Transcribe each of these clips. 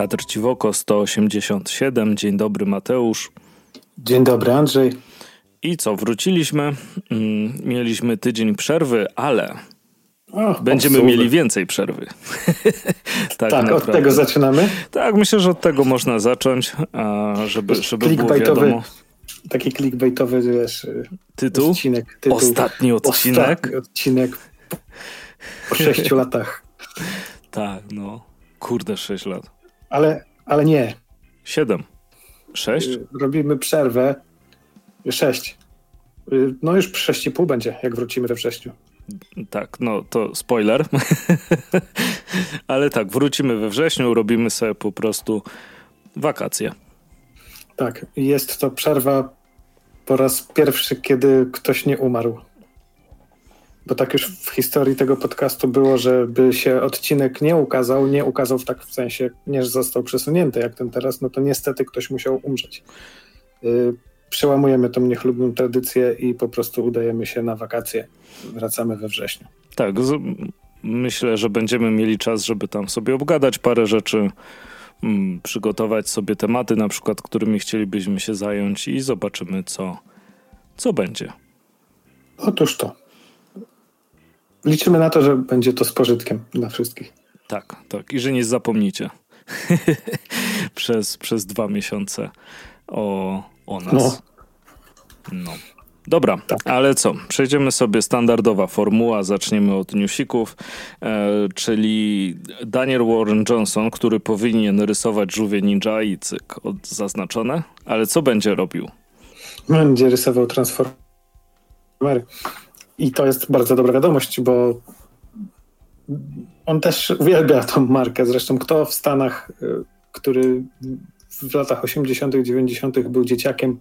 Kadr Ciwoko 187. Dzień dobry, Mateusz. Dzień dobry, Andrzej. I co, wróciliśmy. Mm, mieliśmy tydzień przerwy, ale będziemy mieli więcej przerwy. tak, tak od tego zaczynamy? Tak, myślę, że od tego można zacząć, żeby, żeby było wiadomo. Taki clickbaitowy, wiesz, tytuł? Odcinek, tytuł. Ostatni odcinek? Ostatni odcinek po sześciu latach. Tak, no. Kurde, sześć lat. Ale, ale nie. Siedem. Sześć? Y, robimy przerwę. Sześć. Y, no już sześć i pół będzie, jak wrócimy we wrześniu. Tak, no to spoiler. Ale tak, wrócimy we wrześniu, robimy sobie po prostu wakacje. Tak, jest to przerwa po raz pierwszy, kiedy ktoś nie umarł. Bo tak już w historii tego podcastu było, żeby się odcinek nie ukazał, nie ukazał w tak w sensie, nie został przesunięty jak ten teraz, no to niestety ktoś musiał umrzeć. Yy, przełamujemy tą niechlubną tradycję i po prostu udajemy się na wakacje. Wracamy we wrześniu. Tak, z- myślę, że będziemy mieli czas, żeby tam sobie obgadać parę rzeczy, mm, przygotować sobie tematy, na przykład, którymi chcielibyśmy się zająć i zobaczymy, co, co będzie. Otóż to. Liczymy na to, że będzie to z pożytkiem dla wszystkich. Tak, tak. I że nie zapomnicie przez, przez dwa miesiące o, o nas. No. no. Dobra, tak. ale co? Przejdziemy sobie standardowa formuła, zaczniemy od newsików, e, czyli Daniel Warren Johnson, który powinien rysować żółwie ninja i cyk, od, zaznaczone, ale co będzie robił? Będzie rysował transformery. I to jest bardzo dobra wiadomość, bo on też uwielbia tą markę. Zresztą kto w Stanach, y, który w latach 80., 90. był dzieciakiem,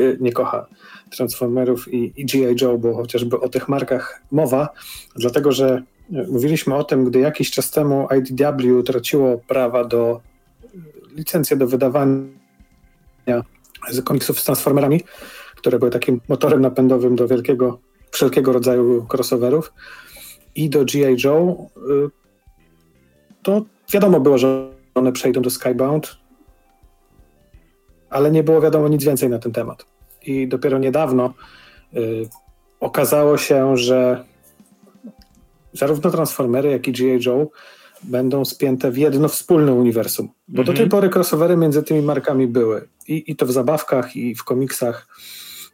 y, nie kocha Transformerów i, i G.I. Joe, bo chociażby o tych markach mowa, dlatego że y, mówiliśmy o tym, gdy jakiś czas temu IDW traciło prawa do licencję do wydawania komiksów z Transformerami, które były takim motorem napędowym do wielkiego wszelkiego rodzaju crossoverów i do G.I. Joe, y, to wiadomo było, że one przejdą do Skybound, ale nie było wiadomo nic więcej na ten temat. I dopiero niedawno y, okazało się, że zarówno Transformery, jak i G.I. Joe będą spięte w jedno wspólne uniwersum. Bo do tej mhm. pory crossovery między tymi markami były. I, I to w zabawkach, i w komiksach.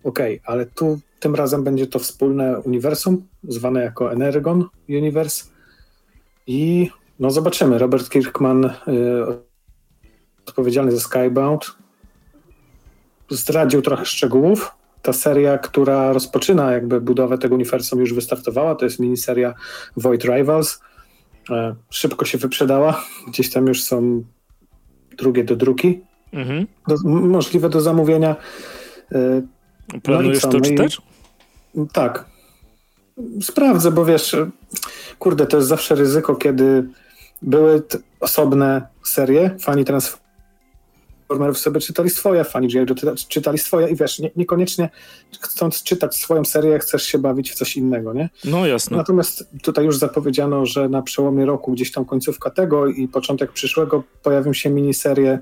Okej, okay, ale tu tym razem będzie to wspólne uniwersum, zwane jako Energon Universe. I no zobaczymy. Robert Kirkman, y, odpowiedzialny za Skybound, zdradził trochę szczegółów. Ta seria, która rozpoczyna jakby budowę tego uniwersum, już wystartowała. To jest miniseria Void Rivals. E, szybko się wyprzedała. Gdzieś tam już są drugie do druki. Mhm. Do, możliwe do zamówienia. E, Planujesz no to czytać? Tak. Sprawdzę, bo wiesz, kurde, to jest zawsze ryzyko, kiedy były osobne serie, fani Transformerów sobie czytali swoje, fani G.I. czytali swoje i wiesz, nie, niekoniecznie chcąc czytać swoją serię, chcesz się bawić w coś innego, nie? No jasne. Natomiast tutaj już zapowiedziano, że na przełomie roku, gdzieś tam końcówka tego i początek przyszłego pojawią się miniserie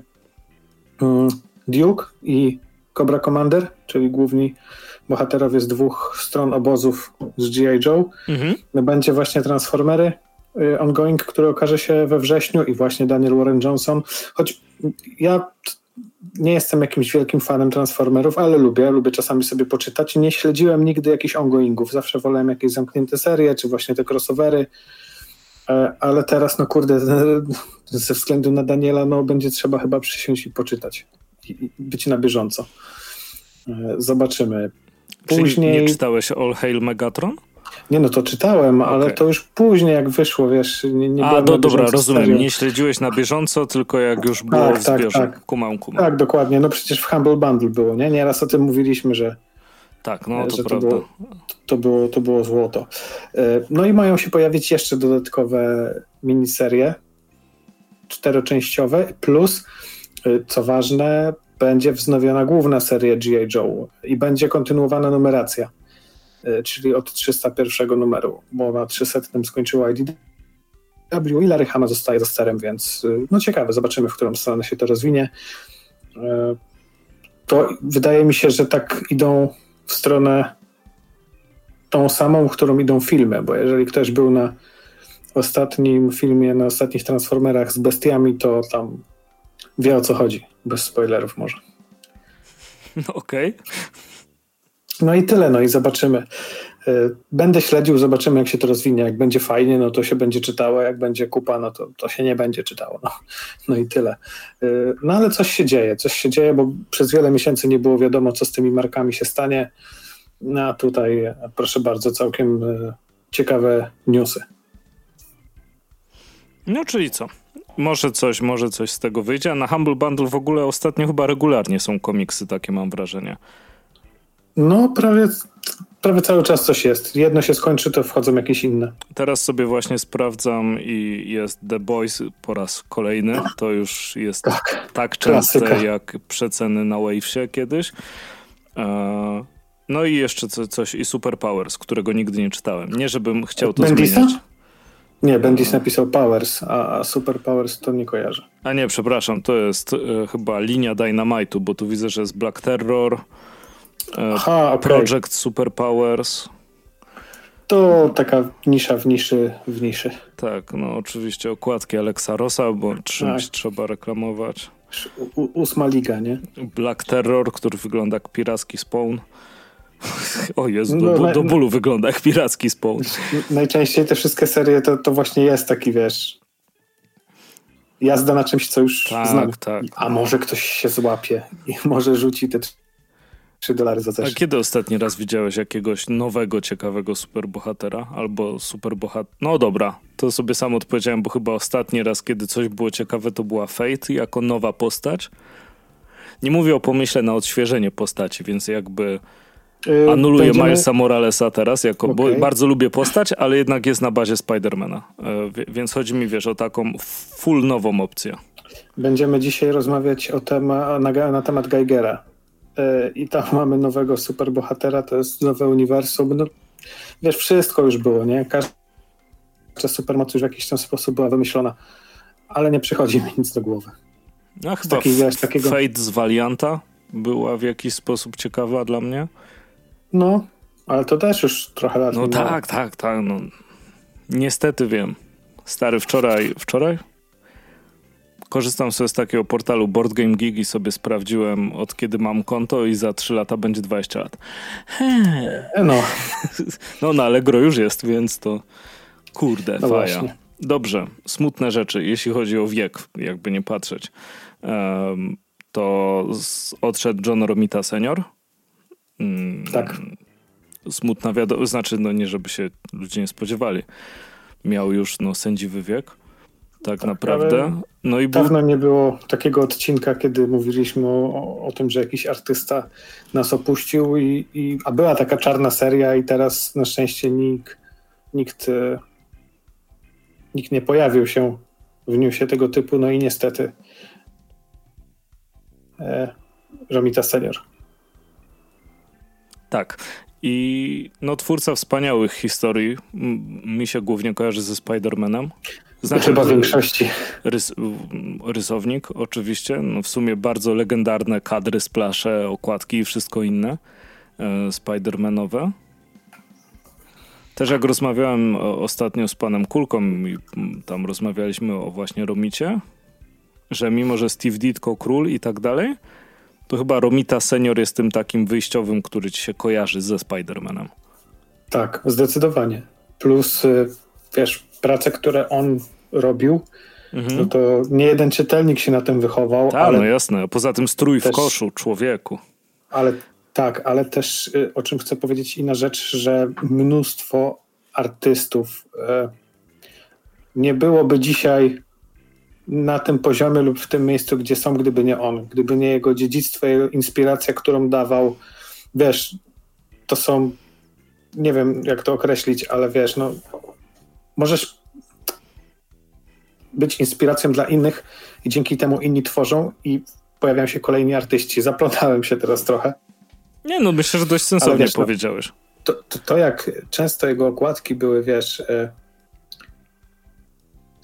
um, Duke i Cobra Commander, czyli główni bohaterowie z dwóch stron obozów z G.I. Joe. Mhm. Będzie właśnie Transformery y, ongoing, który okaże się we wrześniu i właśnie Daniel Warren Johnson. Choć ja nie jestem jakimś wielkim fanem Transformerów, ale lubię, lubię czasami sobie poczytać. Nie śledziłem nigdy jakichś ongoingów, zawsze wolałem jakieś zamknięte serie, czy właśnie te crossovery, e, ale teraz, no kurde, ze względu na Daniela, no będzie trzeba chyba przysiąść i poczytać być na bieżąco. E, zobaczymy. Później... Czyli nie czytałeś All Hail Megatron? Nie, no to czytałem, okay. ale to już później jak wyszło, wiesz, nie, nie A, do, dobra, rozumiem. Nie śledziłeś na bieżąco, tylko jak już było tak, w tak, zbiorze. Tak. Kumam, kumam. Tak, dokładnie. No przecież w Humble Bundle było, nie? Nieraz o tym mówiliśmy, że tak, no to. To było, to, było, to było złoto. E, no i mają się pojawić jeszcze dodatkowe miniserie czteroczęściowe, plus, co ważne, będzie wznowiona główna seria G.I. Joe i będzie kontynuowana numeracja, e, czyli od 301 numeru, bo na 300 skończyło IDW, i Larry Hama zostaje za sterem, więc no ciekawe, zobaczymy, w którą stronę się to rozwinie. To wydaje mi się, że tak idą w stronę tą samą, którą idą filmy, bo jeżeli ktoś był na ostatnim filmie, na ostatnich Transformerach z bestiami, to tam wie o co chodzi. Bez spoilerów może. No okej. Okay. No i tyle, no i zobaczymy. E, będę śledził, zobaczymy jak się to rozwinie. Jak będzie fajnie, no to się będzie czytało, jak będzie kupa, no to, to się nie będzie czytało. No, no i tyle. E, no ale coś się dzieje, coś się dzieje, bo przez wiele miesięcy nie było wiadomo, co z tymi markami się stanie. No a tutaj, proszę bardzo, całkiem e, ciekawe newsy. No czyli co? Może coś, może coś z tego wyjdzie. A na Humble Bundle w ogóle ostatnio chyba regularnie są komiksy, takie mam wrażenie. No, prawie, prawie cały czas coś jest. Jedno się skończy, to wchodzą jakieś inne. Teraz sobie właśnie sprawdzam i jest The Boys po raz kolejny. To już jest tak, tak częste klasyka. jak przeceny na Wavesie kiedyś. E, no i jeszcze coś, i Superpowers, którego nigdy nie czytałem. Nie, żebym chciał to Bendisa? zmieniać. Nie, Bendis napisał Powers, a, a Super Powers to nie kojarzę. A nie, przepraszam, to jest e, chyba linia Dynamite'u, bo tu widzę, że jest Black Terror, e, Aha, okay. Project Super Powers. To taka nisza w niszy w niszy. Tak, no oczywiście okładki Alexa Rossa, bo czymś tak. trzeba reklamować. U, ósma liga, nie? Black Terror, który wygląda jak piracki spawn. O Jezu, do, no, do bólu wygląda jak piracki spawn. Najczęściej te wszystkie serie to, to właśnie jest taki, wiesz, jazda na czymś, co już tak, znam. Tak. A może ktoś się złapie i może rzuci te 3 dolary za coś. A kiedy ostatni raz widziałeś jakiegoś nowego, ciekawego superbohatera? Albo superbohater... No dobra, to sobie sam odpowiedziałem, bo chyba ostatni raz, kiedy coś było ciekawe, to była Fate jako nowa postać. Nie mówię o pomyśle na odświeżenie postaci, więc jakby Anuluję Będziemy... Milesa Moralesa teraz, jako, okay. bo bardzo lubię postać, ale jednak jest na bazie Spidermana. Y, więc chodzi mi, wiesz, o taką full nową opcję. Będziemy dzisiaj rozmawiać o tema, na, na temat Geigera. Y, I tam mamy nowego superbohatera, to jest nowe uniwersum. No, wiesz, wszystko już było, nie? Każda supermoc już w jakiś tam sposób była wymyślona, ale nie przychodzi mi nic do głowy. No, chyba taki, wiesz, takiego... Fate z Valianta była w jakiś sposób ciekawa dla mnie. No, ale to też już trochę lat No tak, tak, tak. No. Niestety wiem. Stary, wczoraj, wczoraj? Korzystam sobie z takiego portalu Board Game Geek i sobie sprawdziłem od kiedy mam konto i za 3 lata będzie 20 lat. No. No na Allegro już jest, więc to kurde, no faja. Właśnie. Dobrze, smutne rzeczy, jeśli chodzi o wiek, jakby nie patrzeć. Um, to odszedł John Romita senior, Mm, tak. Smutna wiadomość, znaczy, no nie żeby się ludzie nie spodziewali. Miał już no, sędziwy wiek. Tak, tak naprawdę. No i dawno był... nie było takiego odcinka, kiedy mówiliśmy o, o tym, że jakiś artysta nas opuścił, i, i, a była taka czarna seria, i teraz na szczęście nikt, nikt, e, nikt nie pojawił się w newsie tego typu. No i niestety e, Romita Senior. Tak. I no, twórca wspaniałych historii mi się głównie kojarzy ze Spider-Manem. Znaczy, Chyba w większości. Rys, rysownik, oczywiście. No, w sumie bardzo legendarne kadry, splasze, okładki i wszystko inne e, Spider-Manowe. Też jak rozmawiałem ostatnio z panem Kulką i tam rozmawialiśmy o właśnie Romicie, że mimo, że Steve Ditko król i tak dalej, to chyba Romita Senior jest tym takim wyjściowym, który ci się kojarzy ze Spider-Manem. Tak, zdecydowanie. Plus, y, wiesz, prace, które on robił, mhm. no to nie jeden czytelnik się na tym wychował. Tak, no jasne. Poza tym strój też, w koszu, człowieku. Ale tak, ale też y, o czym chcę powiedzieć inna rzecz, że mnóstwo artystów y, nie byłoby dzisiaj na tym poziomie lub w tym miejscu, gdzie są, gdyby nie on, gdyby nie jego dziedzictwo, jego inspiracja, którą dawał. Wiesz, to są, nie wiem jak to określić, ale wiesz, no, możesz być inspiracją dla innych i dzięki temu inni tworzą i pojawiają się kolejni artyści. Zaplątałem się teraz trochę. Nie, no myślę, że dość sensownie wiesz, no, powiedziałeś. No, to, to, to, jak często jego okładki były, wiesz, e,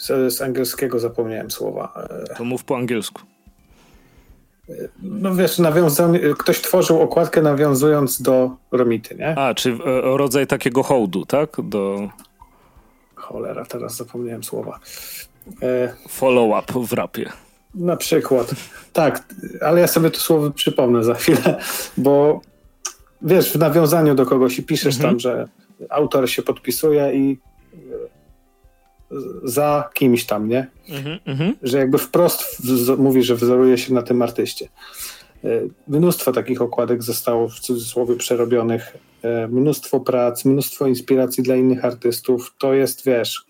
z, z angielskiego zapomniałem słowa. To mów po angielsku. No wiesz, nawiąza- ktoś tworzył okładkę nawiązując do Romity, nie? A, czy e, rodzaj takiego hołdu, tak? Do... Cholera, teraz zapomniałem słowa. E... Follow-up w rapie. Na przykład. Tak, ale ja sobie to słowo przypomnę za chwilę, bo wiesz, w nawiązaniu do kogoś i piszesz mhm. tam, że autor się podpisuje i za kimś tam, nie? Mm -hmm. Że jakby wprost mówi, że wzoruje się na tym artyście. E, mnóstwo takich okładek zostało w cudzysłowie przerobionych. E, mnóstwo prac, mnóstwo inspiracji dla innych artystów. To jest, wiesz,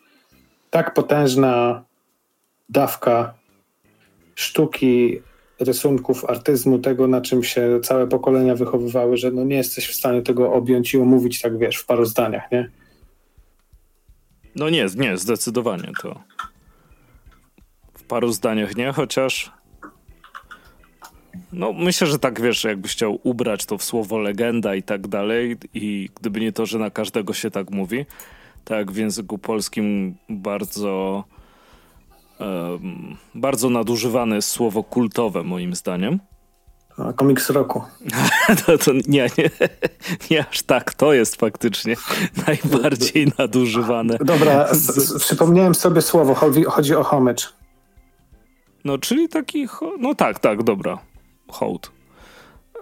tak potężna dawka sztuki, rysunków, artyzmu, tego na czym się całe pokolenia wychowywały, że no nie jesteś w stanie tego objąć i omówić tak, wiesz, w paru zdaniach, nie? No nie, nie, zdecydowanie to. W paru zdaniach nie, chociaż. No, myślę, że tak wiesz, jakbyś chciał ubrać to w słowo legenda i tak dalej, i gdyby nie to, że na każdego się tak mówi, tak w języku polskim bardzo. Um, bardzo nadużywane słowo kultowe, moim zdaniem. Komiks roku. to, to nie, nie, nie aż tak. To jest faktycznie najbardziej nadużywane. Dobra, przypomniałem sobie słowo. Chodzi, chodzi o homage. No, czyli taki. No tak, tak, dobra. Hołd.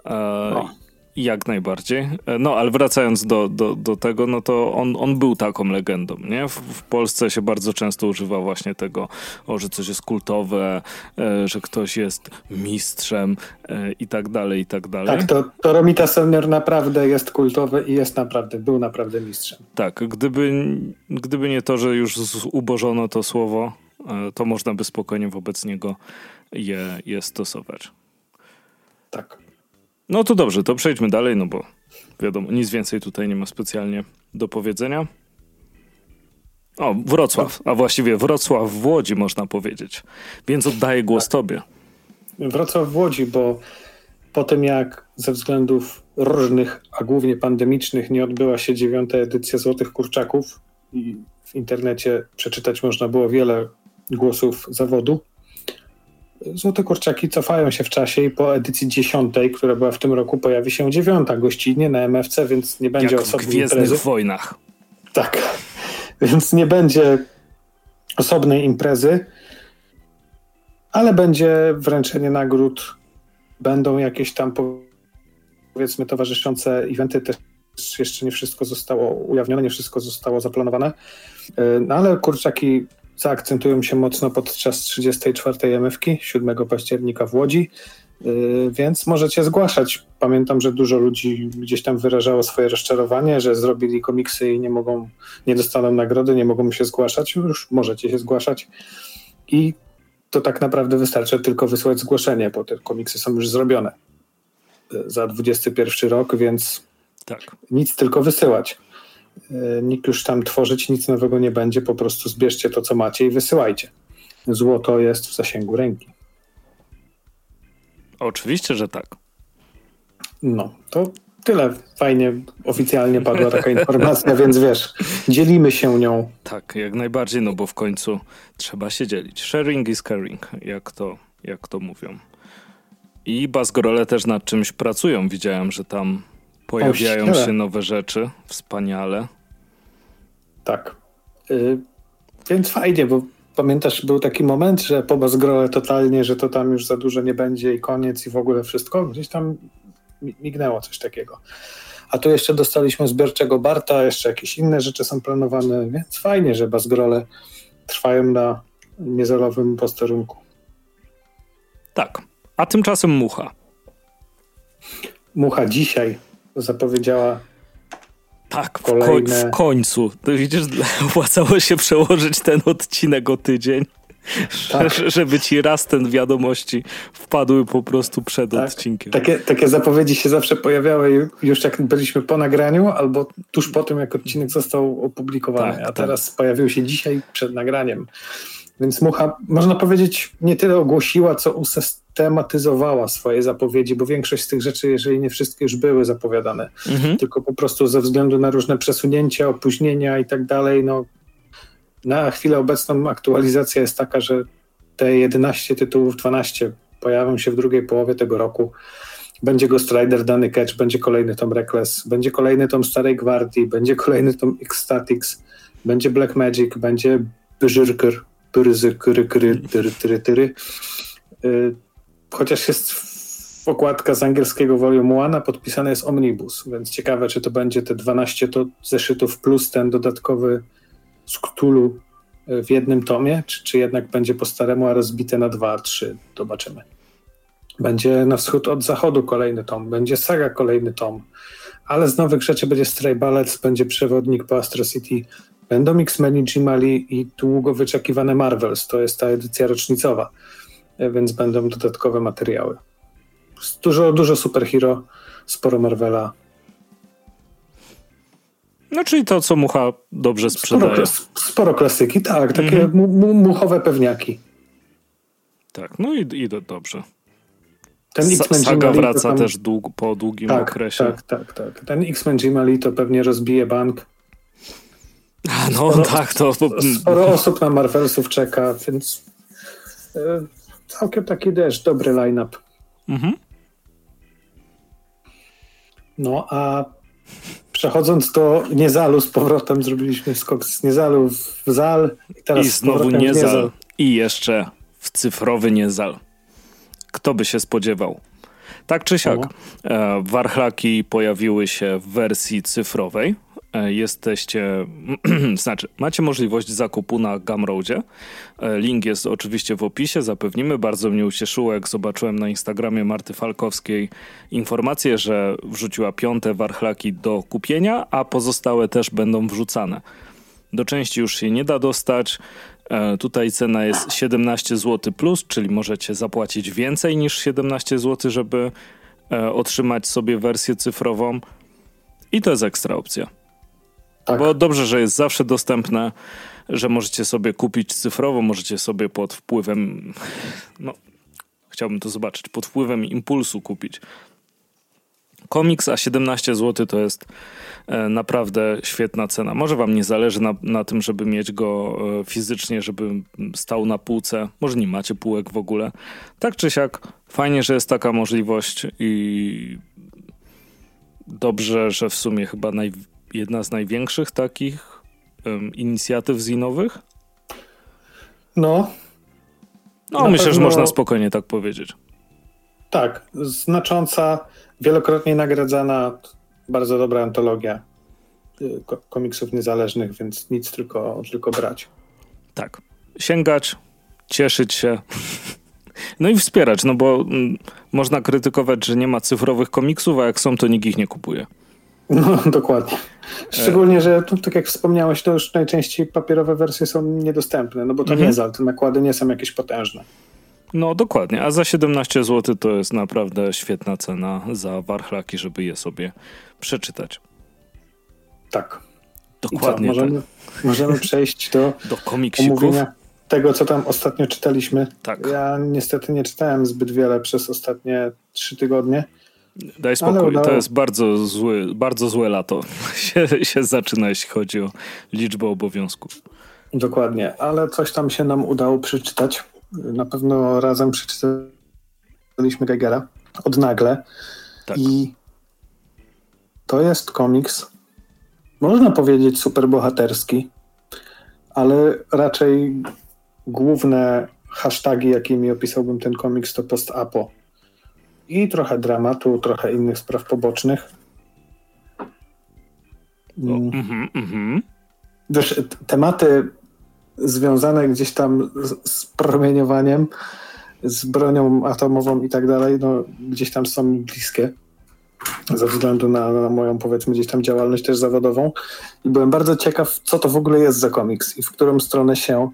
E, jak najbardziej. E, no, ale wracając do, do, do tego, no to on, on był taką legendą, nie? W, w Polsce się bardzo często używa właśnie tego, o, że coś jest kultowe, e, że ktoś jest mistrzem e, i tak dalej, i tak dalej. Tak, to, to Romita Senior naprawdę jest kultowy i jest naprawdę, był naprawdę mistrzem. Tak, gdyby, gdyby nie to, że już ubożono to słowo, e, to można by spokojnie wobec niego je, je stosować. Tak. No to dobrze, to przejdźmy dalej, no bo wiadomo, nic więcej tutaj nie ma specjalnie do powiedzenia. O, Wrocław, a właściwie Wrocław w Łodzi można powiedzieć. Więc oddaję głos tak. tobie. Wrocław w Łodzi, bo po tym jak ze względów różnych, a głównie pandemicznych, nie odbyła się dziewiąta edycja Złotych Kurczaków i w internecie przeczytać można było wiele głosów zawodu, Złote Kurczaki cofają się w czasie i po edycji dziesiątej, która była w tym roku, pojawi się dziewiąta gościnnie na MFC, więc nie będzie Jak osobnej w Gwiezdnych imprezy. Wojnach. Tak, więc nie będzie osobnej imprezy, ale będzie wręczenie nagród, będą jakieś tam powiedzmy towarzyszące eventy, też jeszcze nie wszystko zostało ujawnione, nie wszystko zostało zaplanowane, e, no ale kurczaki zaakcentują się mocno podczas 34. MFki 7 października w Łodzi, y, więc możecie zgłaszać. Pamiętam, że dużo ludzi gdzieś tam wyrażało swoje rozczarowanie, że zrobili komiksy i nie mogą, nie dostaną nagrody, nie mogą się zgłaszać. Już możecie się zgłaszać i to tak naprawdę wystarczy tylko wysłać zgłoszenie, bo te komiksy są już zrobione y, za 21 rok, więc tak. nic tylko wysyłać. E, nikt już tam tworzyć nic nowego nie będzie, po prostu zbierzcie to, co macie i wysyłajcie. Złoto jest w zasięgu ręki. Oczywiście, że tak. No, to tyle. Fajnie oficjalnie padła taka informacja, więc wiesz, dzielimy się nią. Tak, jak najbardziej, no bo w końcu trzeba się dzielić. Sharing is caring, jak to, jak to mówią. I Basgrole też nad czymś pracują. Widziałem, że tam Pojawiają się nowe rzeczy, wspaniale. Tak. Y, więc fajnie, bo pamiętasz, był taki moment, że po Bazgrole totalnie, że to tam już za dużo nie będzie i koniec i w ogóle wszystko. Gdzieś tam mignęło coś takiego. A tu jeszcze dostaliśmy zbiorczego Barta, jeszcze jakieś inne rzeczy są planowane, więc fajnie, że Bazgrole trwają na niezerowym posterunku. Tak. A tymczasem Mucha. Mucha dzisiaj zapowiedziała tak, w, kolejne... w końcu. To widzisz, opłacało się przełożyć ten odcinek o tydzień. Tak. Żeby ci raz ten wiadomości wpadły po prostu przed tak. odcinkiem. Takie, takie zapowiedzi się zawsze pojawiały już jak byliśmy po nagraniu, albo tuż po tym, jak odcinek został opublikowany. Tak, a tak. teraz pojawił się dzisiaj przed nagraniem. Więc Mucha, można powiedzieć, nie tyle ogłosiła, co usystematyzowała swoje zapowiedzi, bo większość z tych rzeczy, jeżeli nie wszystkie, już były zapowiadane. Mhm. Tylko po prostu ze względu na różne przesunięcia, opóźnienia i tak dalej, no na chwilę obecną aktualizacja jest taka, że te 11 tytułów, 12 pojawią się w drugiej połowie tego roku. Będzie Ghost Rider, Dany Catch, będzie kolejny tom Reckless, będzie kolejny tom Starej Gwardii, będzie kolejny tom X-Statix, będzie Black Magic, będzie Berserker, Tyry, y, Chociaż jest okładka z angielskiego volume 1, a podpisane jest Omnibus, więc ciekawe, czy to będzie te 12 to zeszytów plus ten dodatkowy z Cthulhu y, w jednym tomie, czy, czy jednak będzie po staremu, a rozbite na dwa, trzy. Zobaczymy. Będzie na wschód od zachodu kolejny tom, będzie Saga kolejny tom, ale z nowych rzeczy będzie Stray Ballets, będzie przewodnik po Astro City, będą X-Men i Jimali i długo wyczekiwane Marvels, to jest ta edycja rocznicowa, więc będą dodatkowe materiały. Dużo, dużo superhero, sporo Marvela. No czyli to, co Mucha dobrze sprzedaje. Sporo, sporo klasyki, tak, takie mm -hmm. muchowe pewniaki. Tak, no i, i dobrze. Ten X-Men Saga wraca tam... też dług, po długim tak, okresie. Tak, tak, tak. Ten X-Men Jimali to pewnie rozbije bank. A no sporo, tak, to... Sporo osób na Marvelsów czeka, więc e, całkiem taki też dobry line-up. Mhm. No a przechodząc do Niezalu z powrotem, zrobiliśmy skok z Niezalu w Zal i teraz I znowu Niezal. Niezal. I jeszcze w cyfrowy Niezal. Kto by się spodziewał? Tak czy siak, e, warchlaki pojawiły się w wersji cyfrowej. E, jesteście, znaczy, macie możliwość zakupu na Gumroadzie. E, link jest oczywiście w opisie, zapewnimy. Bardzo mnie ucieszyło, jak zobaczyłem na Instagramie Marty Falkowskiej informację, że wrzuciła piąte warchlaki do kupienia, a pozostałe też będą wrzucane. Do części już się nie da dostać. E, tutaj cena jest 17 zł plus, czyli możecie zapłacić więcej niż 17 zł, żeby otrzymać sobie wersję cyfrową. I to jest ekstra opcja. Tak. Bo dobrze, że jest zawsze dostępne, że możecie sobie kupić cyfrowo, możecie sobie pod wpływem, no, chciałbym to zobaczyć, pod wpływem impulsu kupić. Komiks, a 17 zł to jest E, naprawdę świetna cena. Może wam nie zależy na, na tym, żeby mieć go e, fizycznie, żeby stał na półce. Może nie macie półek w ogóle. Tak czy siak, fajnie, że jest taka możliwość i dobrze, że w sumie chyba naj, jedna z największych takich um, inicjatyw zinowych. No. No, myślę, pewno... że można spokojnie tak powiedzieć. Tak, znacząca, wielokrotnie nagradzana bardzo dobra antologia y, komiksów niezależnych, więc nic tylko, tylko brać. Tak. Sięgać, cieszyć się. No i wspierać, no bo mm, można krytykować, że nie ma cyfrowych komiksów, a jak są, to nikt ich nie kupuje. No, dokładnie. Szczególnie, że tu, tak jak wspomniałeś, to już najczęściej papierowe wersje są niedostępne, no bo to mhm. nie za, te nakłady nie są jakieś potężne. No dokładnie, a za 17 zł to jest naprawdę świetna cena za warchlaki, żeby je sobie przeczytać. Tak. Dokładnie. Co, możemy, tak. możemy przejść do, do komiksików. tego, co tam ostatnio czytaliśmy. Tak. Ja niestety nie czytałem zbyt wiele przez ostatnie trzy tygodnie. Daj spokój, to jest bardzo, zły, bardzo złe lato się, się zaczyna, jeśli chodzi o liczbę obowiązków. Dokładnie, ale coś tam się nam udało przeczytać. Na pewno razem przeczytaliśmy Geigera od nagle. Tak. I to jest komiks, można powiedzieć superbohaterski, ale raczej główne hasztagi, jakimi opisałbym ten komiks, to post-apo. I trochę dramatu, trochę innych spraw pobocznych. Mm. Mm -hmm, Wiesz, tematy związane gdzieś tam z, z promieniowaniem, z bronią atomową i tak dalej, no, gdzieś tam są mi bliskie ze względu na, na, moją, powiedzmy, gdzieś tam działalność też zawodową. I byłem bardzo ciekaw, co to w ogóle jest za komiks i w którą stronę się,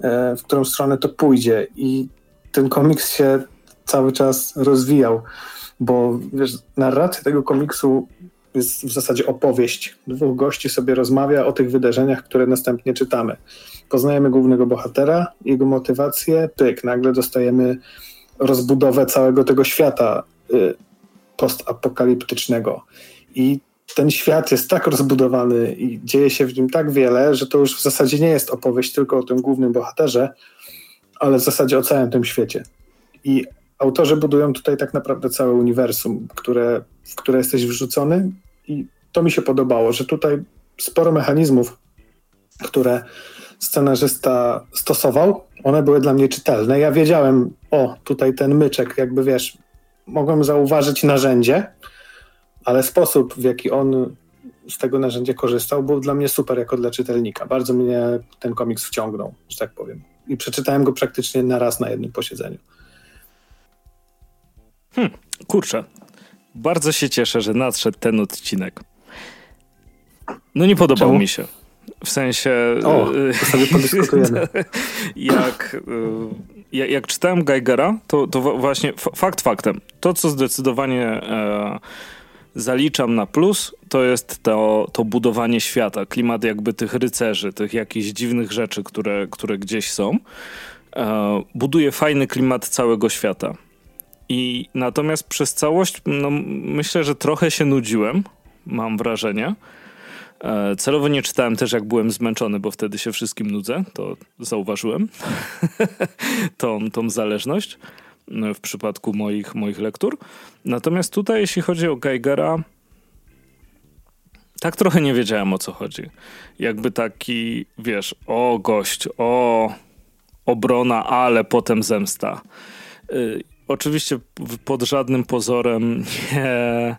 e, w którą stronę to pójdzie. I ten komiks się cały czas rozwijał, bo wiesz, narracja tego komiksu jest w zasadzie opowieść. Dwóch gości sobie rozmawia o tych wydarzeniach, które następnie czytamy. Poznajemy głównego bohatera, jego motywację, pyk, nagle dostajemy rozbudowę całego tego świata y, postapokaliptycznego. I ten świat jest tak rozbudowany i dzieje się w nim tak wiele, że to już w zasadzie nie jest opowieść tylko o tym głównym bohaterze, ale w zasadzie o całym tym świecie. I autorzy budują tutaj tak naprawdę całe uniwersum, które, w które jesteś wrzucony i to mi się podobało, że tutaj sporo mechanizmów, które scenarzysta stosował, one były dla mnie czytelne. Ja wiedziałem, o, tutaj ten myczek, jakby wiesz, mogłem zauważyć narzędzie, ale sposób, w jaki on z tego narzędzia korzystał, był dla mnie super jako dla czytelnika. Bardzo mnie ten komiks wciągnął, że tak powiem. I przeczytałem go praktycznie na raz na jednym posiedzeniu. Hmm, kurczę. Bardzo się cieszę, że nadszedł ten odcinek. No nie podobał Czemu? mi się. W sensie. O, to sobie podyskutujemy. jak, jak, jak czytałem Geigera, to, to właśnie fakt faktem. To, co zdecydowanie e, zaliczam na plus, to jest to, to budowanie świata, klimat jakby tych rycerzy, tych jakichś dziwnych rzeczy, które, które gdzieś są. E, buduje fajny klimat całego świata. I natomiast przez całość, no, myślę, że trochę się nudziłem, mam wrażenie. E, celowo nie czytałem też, jak byłem zmęczony, bo wtedy się wszystkim nudzę. To zauważyłem. tą, tą zależność w przypadku moich, moich lektur. Natomiast tutaj, jeśli chodzi o Geigera, tak trochę nie wiedziałem o co chodzi. Jakby taki, wiesz, o gość, o obrona, ale potem zemsta. Oczywiście pod żadnym pozorem nie,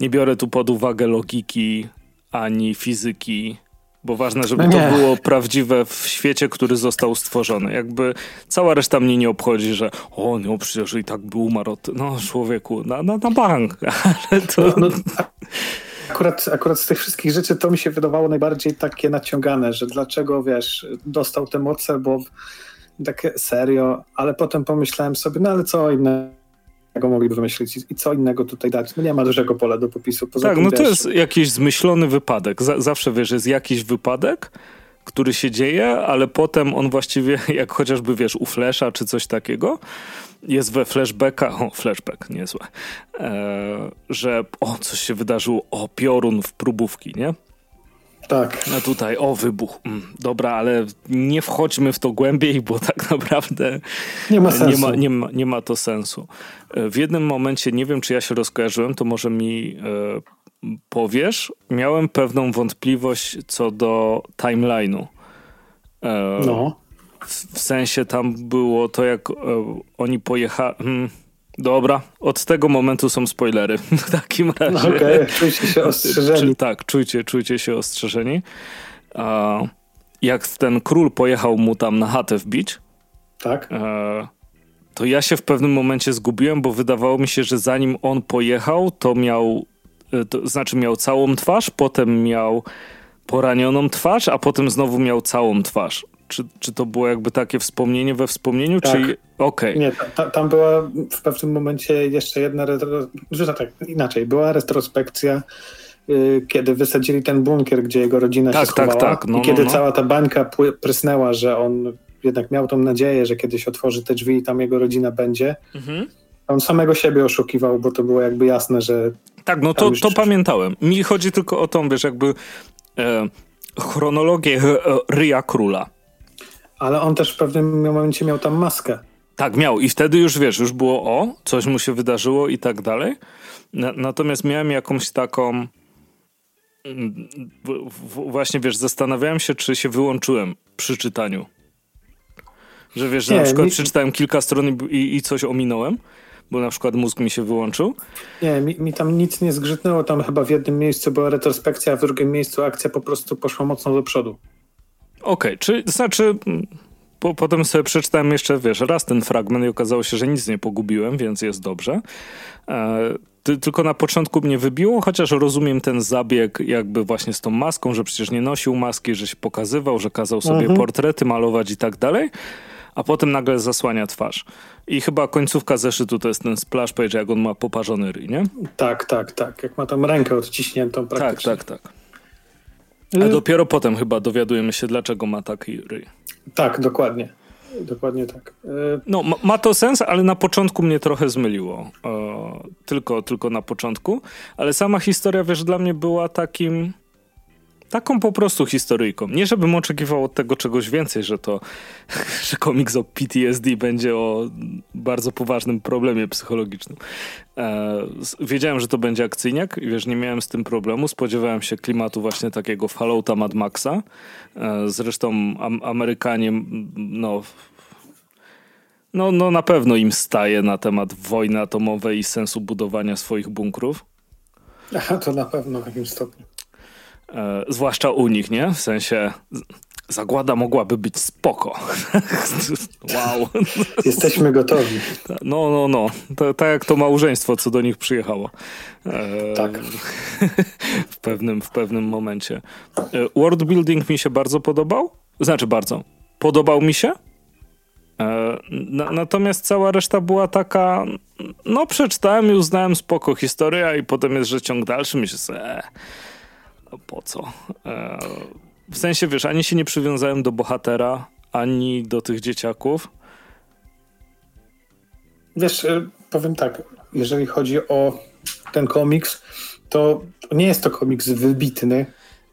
nie biorę tu pod uwagę logiki ani fizyki bo ważne, żeby no to było prawdziwe w świecie, który został stworzony. Jakby cała reszta mnie nie obchodzi, że o, no przecież i tak był umarł od... No człowieku, na, na, na bank. Ale to... No, no, akurat, akurat z tych wszystkich rzeczy to mi się wydawało najbardziej takie naciągane, że dlaczego, wiesz, dostał te moce, bo takie serio, ale potem pomyślałem sobie, no ale co innego mogliby wymyślić i co innego tutaj dać. No nie ma dużego pola do popisu. Poza tak, tym, no to jest jakiś zmyślony wypadek. zawsze wiesz, jest jakiś wypadek, który się dzieje, ale potem on właściwie, jak chociażby wiesz, u Flesza czy coś takiego, jest we flashbacka, o flashback, niezłe, e, że o, coś się wydarzyło, o piorun w próbówki, nie? Tak. No tutaj, o wybuch. Mm, dobra, ale nie wchodźmy w to głębiej, bo tak naprawdę nie ma, sensu. Nie ma, nie ma, nie ma to sensu. E, w jednym momencie, nie wiem czy ja się rozkojarzyłem, to może mi e, powiesz, miałem pewną wątpliwość co do timeline'u. E, no. W, w, sensie tam było to, jak e, oni pojechali. Hmm, Dobra, od tego momentu są spoilery. W takim razie. No Okej, okay. czujcie się ostrzeżeni. Tak, czujcie, czujcie się ostrzeżeni. Jak ten król pojechał mu tam na chatę wbić, tak. E, to ja się w pewnym momencie zgubiłem, bo wydawało mi się, że zanim on pojechał, to miał, e, to znaczy miał całą twarz, potem miał poranioną twarz, a potem znowu miał całą twarz. Czy, czy to było jakby takie wspomnienie we wspomnieniu, tak. czy okej? Okay. Nie, ta, tam była w pewnym momencie jeszcze jedna, retro... tak, inaczej, była retrospekcja y, kiedy wysadzili ten bunkier, gdzie jego rodzina tak, się tak, schowała tak, tak. No, i kiedy no, no. cała ta bańka prysnęła, że on jednak miał tą nadzieję, że kiedyś otworzy te drzwi i tam jego rodzina będzie. Mhm. On samego siebie oszukiwał, bo to było jakby jasne, że... Tak, no to, to pamiętałem. Mi chodzi tylko o tą, wiesz, jakby e, chronologię e, Ryja Króla ale on też w pewnym momencie miał tam maskę. Tak, miał i wtedy już wiesz, już było o, coś mu się wydarzyło i tak dalej. natomiast miałem jakąś taką. Mm, właśnie wiesz, zastanawiałem się, czy się wyłączyłem przy czytaniu. Że wiesz, że Nie, na przykład mi... przeczytałem kilka stron i, i coś ominąłem bo na przykład mózg mi się wyłączył. Nie, mi, mi, tam nic nie zgrzytnęło, tam chyba w jednym miejscu była retrospekcja, a w drugim miejscu akcja po prostu poszła mocno do przodu. Okej, okay, czy znaczy po, potem sobie przeczytałem jeszcze, wiesz, raz ten fragment i okazało się, że nic nie pogubiłem, więc jest dobrze. E, ty, tylko na początku mnie wybiło, chociaż rozumiem ten zabieg jakby właśnie z tą maską, że przecież nie nosił maski, że się pokazywał, że kazał sobie mhm. portrety malować i tak dalej, a potem nagle zasłania twarz. I chyba końcówka zeszytu to jest ten splash page, jak on ma poparzony ryj, nie? Tak, tak, tak. Jak ma tam rękę odciśniętą praktycznie. Tak, tak, tak. A y- dopiero potem chyba dowiadujemy się, dlaczego ma taki ryj. Tak, dokładnie. dokładnie tak. E, no, ma, ma, to sens, ale na początku mnie trochę zmyliło. Tylko, tylko na początku. Ale sama historia, wiesz, dla mnie była takim Taką po prostu historyjką. Nie żebym oczekiwał od tego czegoś więcej, że to, że komiks o PTSD będzie o bardzo poważnym problemie psychologicznym. E, wiedziałem, że to będzie akcyjniak i wiesz, nie miałem z tym problemu. Spodziewałem się klimatu właśnie takiego Fallouta Mad Maxa. E, zresztą am Amerykanie, no, no, no na pewno im staje na temat wojny atomowej i sensu budowania swoich bunkrów. Aha, to na pewno w jakimś stopniu. E, zwłaszcza u nich, nie? W sensie zagłada mogłaby być spoko. wow. Jesteśmy gotowi. No, no, no. Tak jak to małżeństwo, co do nich przyjechało. E, tak. w, pewnym, w pewnym momencie. E, world building mi się bardzo podobał. Znaczy bardzo. Podobał mi się. E, natomiast cała reszta była taka, no przeczytałem i uznałem spoko historia i potem jest, że ciąg dalszy, myślę sobie, e, po co? E, w sensie, wiesz, ani się nie przywiązałem do bohatera, ani do tych dzieciaków. Wiesz, e, powiem tak, jeżeli chodzi o ten komiks, to nie jest to komiks wybitny,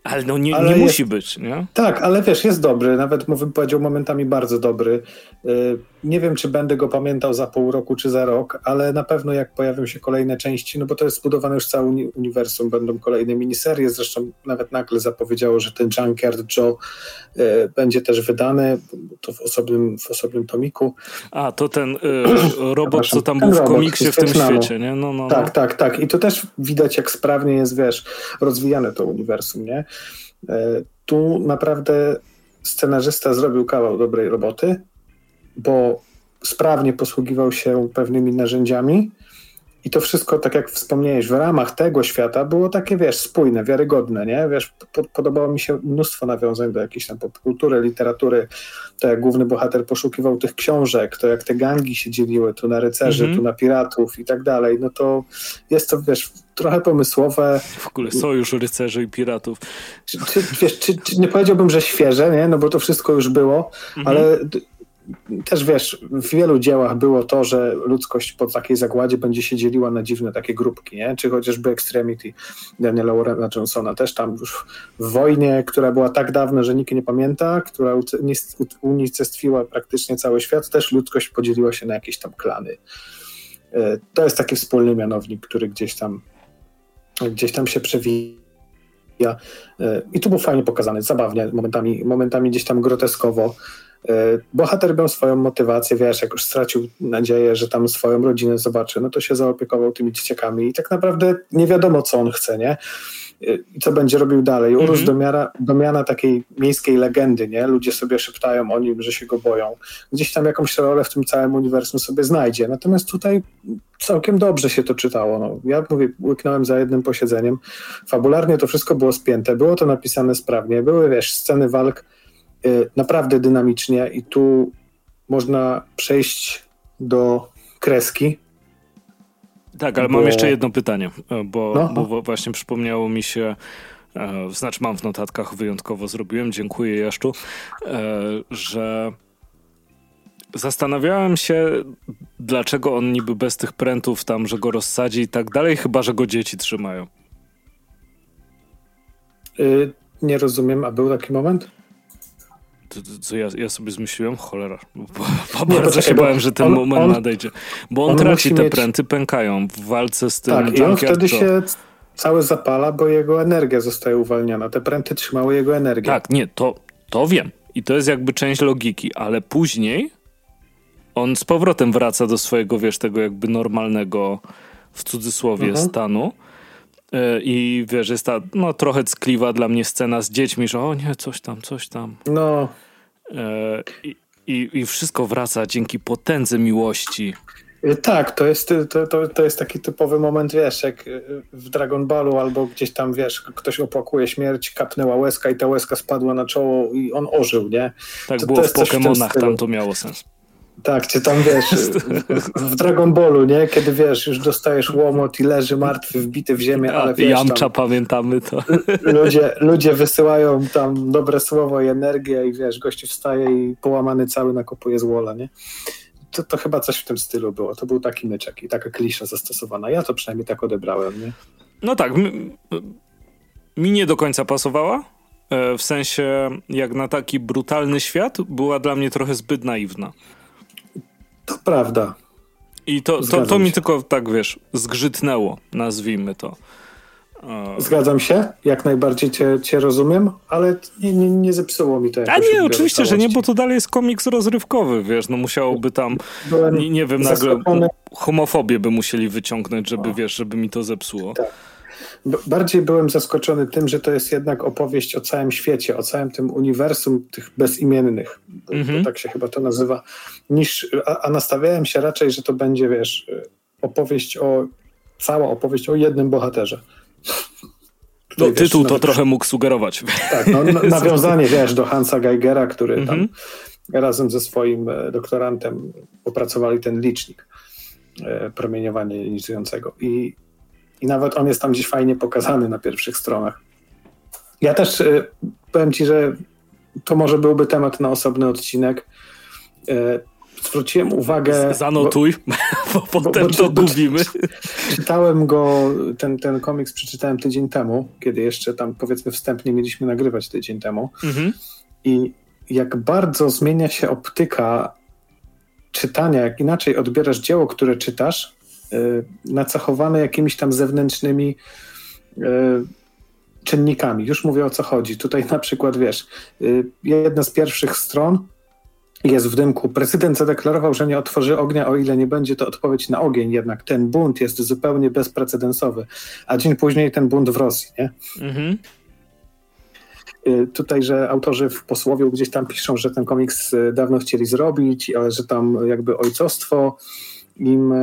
ale no nie, ale nie musi być, nie? Tak, ale wiesz, jest dobry, nawet bym powiedział momentami bardzo dobry. Y, nie wiem, czy będę go pamiętał za pół roku czy za rok, ale na pewno jak pojawią się kolejne części, no bo to jest zbudowane już całe uniwersum, będą kolejne miniserie, zresztą nawet nagle zapowiedziało, że ten Junkyard Joe y, będzie też wydany, to w osobnym, w osobnym tomiku. A, to ten y, robot, co tam był w komiksie w tym świecie, nie? No, no, tak, no. tak, tak. I to też widać, jak sprawnie jest, wiesz, rozwijane to uniwersum, nie? E, tu naprawdę scenarzysta zrobił kawał dobrej roboty, bo sprawnie posługiwał się pewnymi narzędziami i to wszystko, tak jak wspomniałeś, w ramach tego świata było takie, wiesz, spójne, wiarygodne, nie? Wiesz, po, podobało mi się mnóstwo nawiązań do jakiejś tam popkultury, literatury, to jak główny bohater poszukiwał tych książek, to jak te gangi się dzieliły, tu na rycerzy, mm -hmm. tu na piratów i tak dalej, no to jest to, wiesz, trochę pomysłowe. W ogóle sojusz rycerzy i piratów. Czy, czy, wiesz, czy, czy nie powiedziałbym, że świeże, nie? No bo to wszystko już było, mm -hmm. ale też wiesz, w wielu dziełach było to, że ludzkość po takiej zagładzie będzie się dzieliła na dziwne takie grupki, nie? czy chociażby Extremity Daniela Warrena Johnsona, też tam już w wojnie, która była tak dawna, że nikt nie pamięta, która unicestwiła praktycznie cały świat, też ludzkość podzieliła się na jakieś tam klany. E, to jest taki wspólny mianownik, który gdzieś tam gdzieś tam się przewija. E, I tu był fajnie pokazany, zabawnie, momentami, momentami gdzieś tam groteskowo. E, bohater miał swoją motywację, wiesz, jak już stracił nadzieję, że tam swoją rodzinę zobaczy, no to się zaopiekował tymi dzieciakami i tak naprawdę nie wiadomo, co on chce, nie? E, I co będzie robił dalej. Urósł mm -hmm. do, miana takiej miejskiej legendy, nie? Ludzie sobie szeptają o nim, że się go boją. Gdzieś tam jakąś rolę w tym całym uniwersum sobie znajdzie. Natomiast tutaj całkiem dobrze się to czytało. No, ja mówię, łyknąłem za jednym posiedzeniem. Fabularnie to wszystko było spięte, było to napisane sprawnie, były, wiesz, sceny walk naprawdę dynamicznie i tu można przejść do kreski. Tak, ale bo... mam jeszcze jedno pytanie, e, bo, no. bo właśnie przypomniało mi się, e, znaczy mam w notatkach, wyjątkowo zrobiłem, dziękuję Jaszczu, e, że zastanawiałem się, dlaczego on niby bez tych prętów tam, że go rozsadzi i tak dalej, chyba, że go dzieci trzymają. Y, nie rozumiem, a był taki moment? Co ja, ja sobie zmyśliłem? Cholera. Bo, bo nie, bardzo się bałem, że ten on, moment on, nadejdzie. Bo on, on traci te mieć... pręty, pękają w walce z tym Tak, i on wtedy się cały zapala, bo jego energia zostaje uwalniana. Te pręty trzymały jego energię. Tak, nie, to, to wiem. I to jest jakby część logiki, ale później on z powrotem wraca do swojego, wiesz, tego jakby normalnego w cudzysłowie mhm. stanu E, I wiesz, jest ta no, trochę ckliwa dla mnie scena z dziećmi, że o nie, coś tam, coś tam. No. E, I, i, i wszystko wraca dzięki potędze miłości. E, tak, to jest, to, to, to jest taki typowy moment, wiesz, jak w Dragon Ballu albo gdzieś tam, wiesz, ktoś opłakuje śmierć, kapnęła łezka i ta łezka spadła na czoło i on ożył, nie? Tak to, było to w Pokémonach, tam to miało sens. Tak, czy tam wiesz, w Dragon Ballu, nie? Kiedy wiesz, już dostajesz łomot i leży martwy, wbity w ziemię, ale wiesz, Jamcza, tam, pamiętamy to. Ludzie, ludzie wysyłają tam dobre słowo i energię i wiesz, gościu wstaje i połamany cały nakopuje z wola, nie? To, to chyba coś w tym stylu było. To był taki myczek i taka klisza zastosowana. Ja to przynajmniej tak odebrałem, nie? No tak, mi nie do końca pasowała. E, w sensie, jak na taki brutalny świat, była dla mnie trochę zbyt naiwna. To prawda. I to, to, to mi tylko tak, wiesz, zgrzytnęło, nazwijmy to. E, Zgadzam się, jak najbardziej cię, cię rozumiem, ale nie, nie, nie zepsuło mi to. A nie, oczywiście, że nie, bo to dalej jest komiks rozrywkowy, wiesz, no musiałoby tam, nie, nie wiem, nagle homofobię by musieli wyciągnąć, żeby, wiesz, żeby mi to zepsuło. Tak. Bardziej byłem zaskoczony tym, że to jest jednak opowieść o całym świecie, o całym tym uniwersum tych bezimiennych, mhm. tak się chyba to nazywa, niż, a, a nastawiałem się raczej, że to będzie, wiesz, opowieść o, cała opowieść o jednym bohaterze. no, wiesz, tytuł to trochę mógł sugerować. Tak, no, nawiązanie, wiesz, do Hansa Geigera, który tam mhm. razem ze swoim e, doktorantem opracowali ten licznik e, promieniowania jonizującego. I i nawet on jest tam gdzieś fajnie pokazany na pierwszych stronach. Ja też y, powiem ci, że to może byłby temat na osobny odcinek. Y, zwróciłem uwagę. Zanotuj, bo, bo potem bo, to gubimy. Czytałem go, ten, ten komiks przeczytałem tydzień temu, kiedy jeszcze tam powiedzmy wstępnie mieliśmy nagrywać tydzień temu. Mhm. I jak bardzo zmienia się optyka czytania, jak inaczej odbierasz dzieło, które czytasz, nacechowane jakimiś tam zewnętrznymi y, czynnikami. Już mówię o co chodzi. Tutaj na przykład, wiesz, y, jedna z pierwszych stron jest w dymku. Prezydent zadeklarował, że nie otworzy ognia, o ile nie będzie to odpowiedź na ogień. Jednak ten bunt jest zupełnie bezprecedensowy. A dzień później ten bunt w Rosji, nie? Mhm. Tutaj, że autorzy w posłowie gdzieś tam piszą, że ten komiks dawno chcieli zrobić, ale że tam jakby ojcostwo im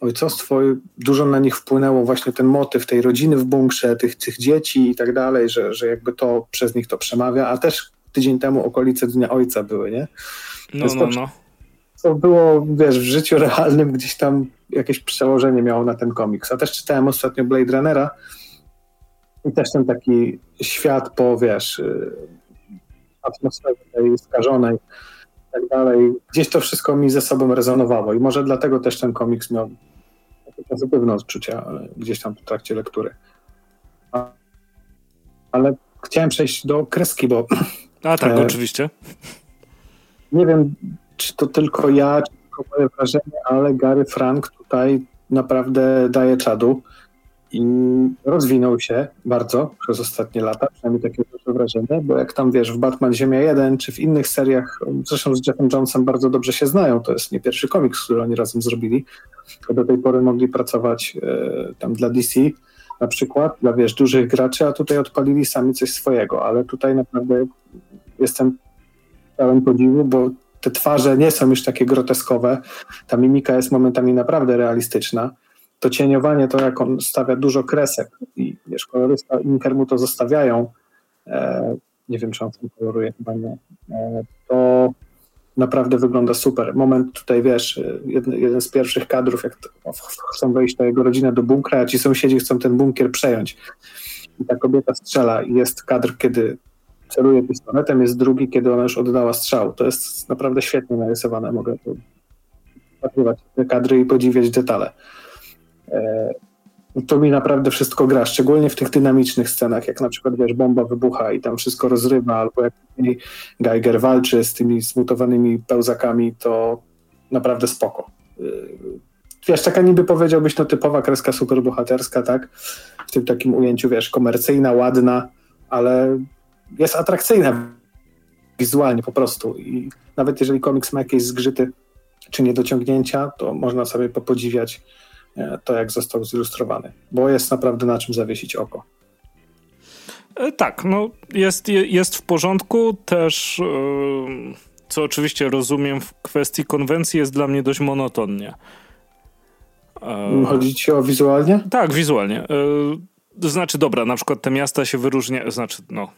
ojcostwo, dużo na nich wpłynęło właśnie ten motyw tej rodziny w bunkrze, tych, tych dzieci i tak dalej, że, że jakby to przez nich to przemawia, a też tydzień temu okolice Dnia Ojca były, nie? No, no, no. To było, wiesz, w życiu realnym gdzieś tam jakieś przełożenie miało na ten komiks. A też czytałem ostatnio Blade Runnera i też ten taki świat po, wiesz, y, atmosferze tej skażonej tak dalej. Gdzieś to wszystko mi ze sobą rezonowało i może dlatego też ten komiks miał pozytywne odczucia gdzieś tam w trakcie lektury. Ale chciałem przejść do kreski, bo. A tak, e, oczywiście. Nie wiem, czy to tylko ja, czy tylko moje wrażenie, ale Gary Frank tutaj naprawdę daje czadu rozwinął się bardzo przez ostatnie lata, przynajmniej takie wrażenie, bo jak tam wiesz, w Batman Ziemia 1 czy w innych seriach, zresztą z Jeffem Jonesem bardzo dobrze się znają, to jest nie pierwszy komiks, który oni razem zrobili, do tej pory mogli pracować e, tam dla DC na przykład, dla wiesz, dużych graczy, a tutaj odpalili sami coś swojego, ale tutaj naprawdę jestem pełen podziwu, bo te twarze nie są już takie groteskowe, ta mimika jest momentami naprawdę realistyczna, to cieniowanie, to jak on stawia dużo kresek i wiesz, kolorysta Inker mu to zostawiają, e, nie wiem, czy on tam koloruje, chyba nie, e, to naprawdę wygląda super. Moment tutaj, wiesz, jeden, jeden z pierwszych kadrów, jak to, chcą wejść ta jego rodzina do bunkra, a ci sąsiedzi chcą ten bunkier przejąć. I ta kobieta strzela i jest kadr, kiedy celuje pistoletem, jest drugi, kiedy ona już oddała strzał. To jest naprawdę świetnie narysowane. Mogę tu te kadry i podziwiać detale. E, to mi naprawdę wszystko gra, szczególnie w tych dynamicznych scenach, jak na przykład, wiesz, bomba wybucha i tam wszystko rozrywa, albo jak Geiger walczy z tymi zmutowanymi pełzakami, to naprawdę spoko. E, wiesz, taka niby powiedziałbyś, no typowa kreska superbohaterska, tak? W tym takim ujęciu, wiesz, komercyjna, ładna, ale jest atrakcyjna wizualnie po prostu i nawet jeżeli komiks ma jakieś zgrzyty czy niedociągnięcia, to można sobie popodziwiać to, jak został zilustrowany, bo jest naprawdę na czym zawiesić oko. E, tak, no jest, jest w porządku. Też, e, co oczywiście rozumiem w kwestii konwencji, jest dla mnie dość monotonnie. Chodzi ci o wizualnie? Tak, wizualnie. To znaczy, dobra, na przykład te miasta się wyróżniają, znaczy, no,